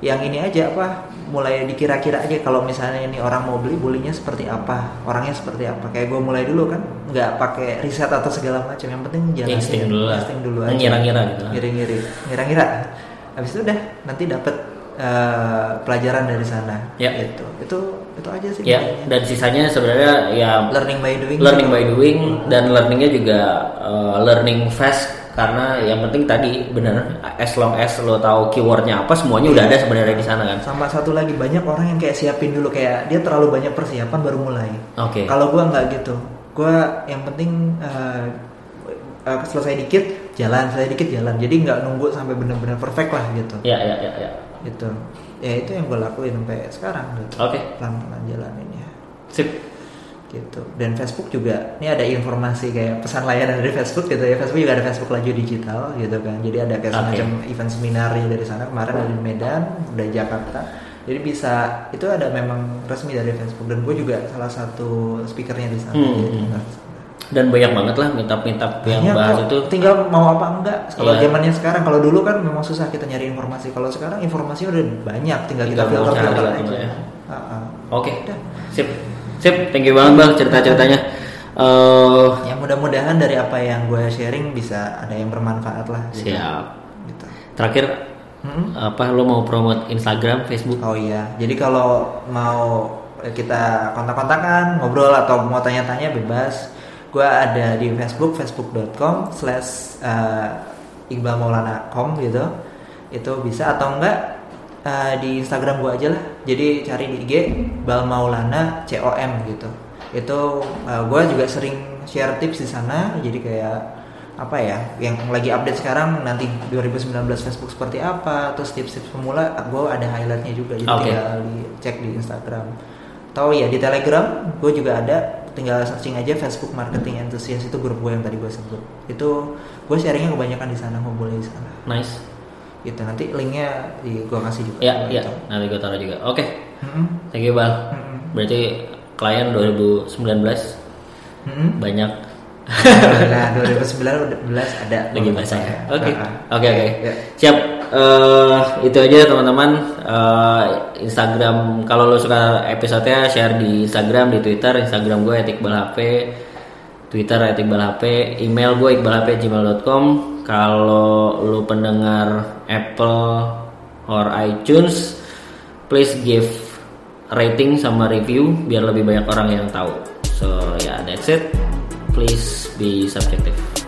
yang ini aja apa mulai dikira-kira aja kalau misalnya ini orang mau beli belinya seperti apa orangnya seperti apa kayak gue mulai dulu kan nggak pakai riset atau segala macam yang penting jalan Insting dulu lah. insting dulu aja Ngira-ngira gitu. ngira-ngira ngira-ngira habis itu udah nanti dapat eh, pelajaran dari sana Ya. gitu itu itu aja sih Ya, kayaknya. dan sisanya sebenarnya ya learning by doing learning by doing dan learningnya juga uh, learning fast karena yang penting tadi benar as long as lo tahu keywordnya apa semuanya udah ada sebenarnya di sana kan. sama satu lagi banyak orang yang kayak siapin dulu kayak dia terlalu banyak persiapan baru mulai Oke. Kalau gua nggak gitu, gua yang penting eh, eh, selesai dikit jalan, selesai dikit jalan. Jadi nggak nunggu sampai benar-benar perfect lah gitu. Ya ya ya ya. Gitu. Ya itu yang gue lakuin sampai sekarang gitu. Oke. Pelan-pelan jalaninnya. Sip. Gitu. Dan Facebook juga, ini ada informasi kayak pesan layanan dari Facebook gitu ya. Facebook juga ada Facebook Laju Digital gitu kan. Jadi ada kayak Oke. semacam event seminarnya dari sana. Kemarin ada di Medan, udah Jakarta. Jadi bisa itu ada memang resmi dari Facebook dan gue juga salah satu speakernya di sana. Hmm, Jadi, hmm. benar. Dan banyak banget lah meetup-meetup yang Banyak bahas kok. itu. tinggal mau apa enggak kalau Iya. zamannya sekarang kalau dulu kan memang susah kita nyari informasi kalau sekarang informasinya udah banyak tinggal, Tinggal kita filter filter aja ya. Ah. Oke. Udah. Sip. Sip. Thank you banget bang cerita-ceritanya. Eh ya mudah-mudahan dari apa yang gue sharing bisa ada yang bermanfaat lah gitu. siap. Gitu. Terakhir Mm-mm. apa lo mau promote Instagram, Facebook? oh iya jadi kalau mau kita kontak-kontakan ngobrol atau mau tanya-tanya bebas gue ada di Facebook facebook.com slash eh, Iqbal Maulana com gitu. Itu bisa atau enggak eh, di Instagram gue aja lah. Jadi cari di IG Bal Maulana com gitu. Itu gue juga sering share tips di sana. Jadi kayak apa ya yang lagi update sekarang nanti 2019 Facebook seperti apa terus tips-tips pemula gue ada highlightnya juga. Jadi Oke. tinggal dicek di Instagram. Atau ya di Telegram gue juga ada tinggal searching aja Facebook Marketing Enthusiast itu grup gue yang tadi gue sebut itu gue sharingnya kebanyakan di sana ngumpulnya di sana Nice. gitu nanti linknya di gue kasih juga Ya, ya. Gitu. Nanti gue taruh juga. Oke. Mm-mm. Thank you bang. Mm-mm. Berarti klien 2019 Mm-mm. banyak nah 2019 ada lagi bahasa ya. Oke. Nah, Oke oke. Ya. Siap. Eh, itu aja teman-teman. Eh, Instagram kalau lo suka episodenya share di Instagram, di Twitter, Instagram gue @iqbalhp, Twitter @iqbalhp, email gue iqbalhp@gmail.com. Kalau lo pendengar Apple or iTunes, please give rating sama review biar lebih banyak orang yang tahu. So ya yeah, that's it. Please be subjective.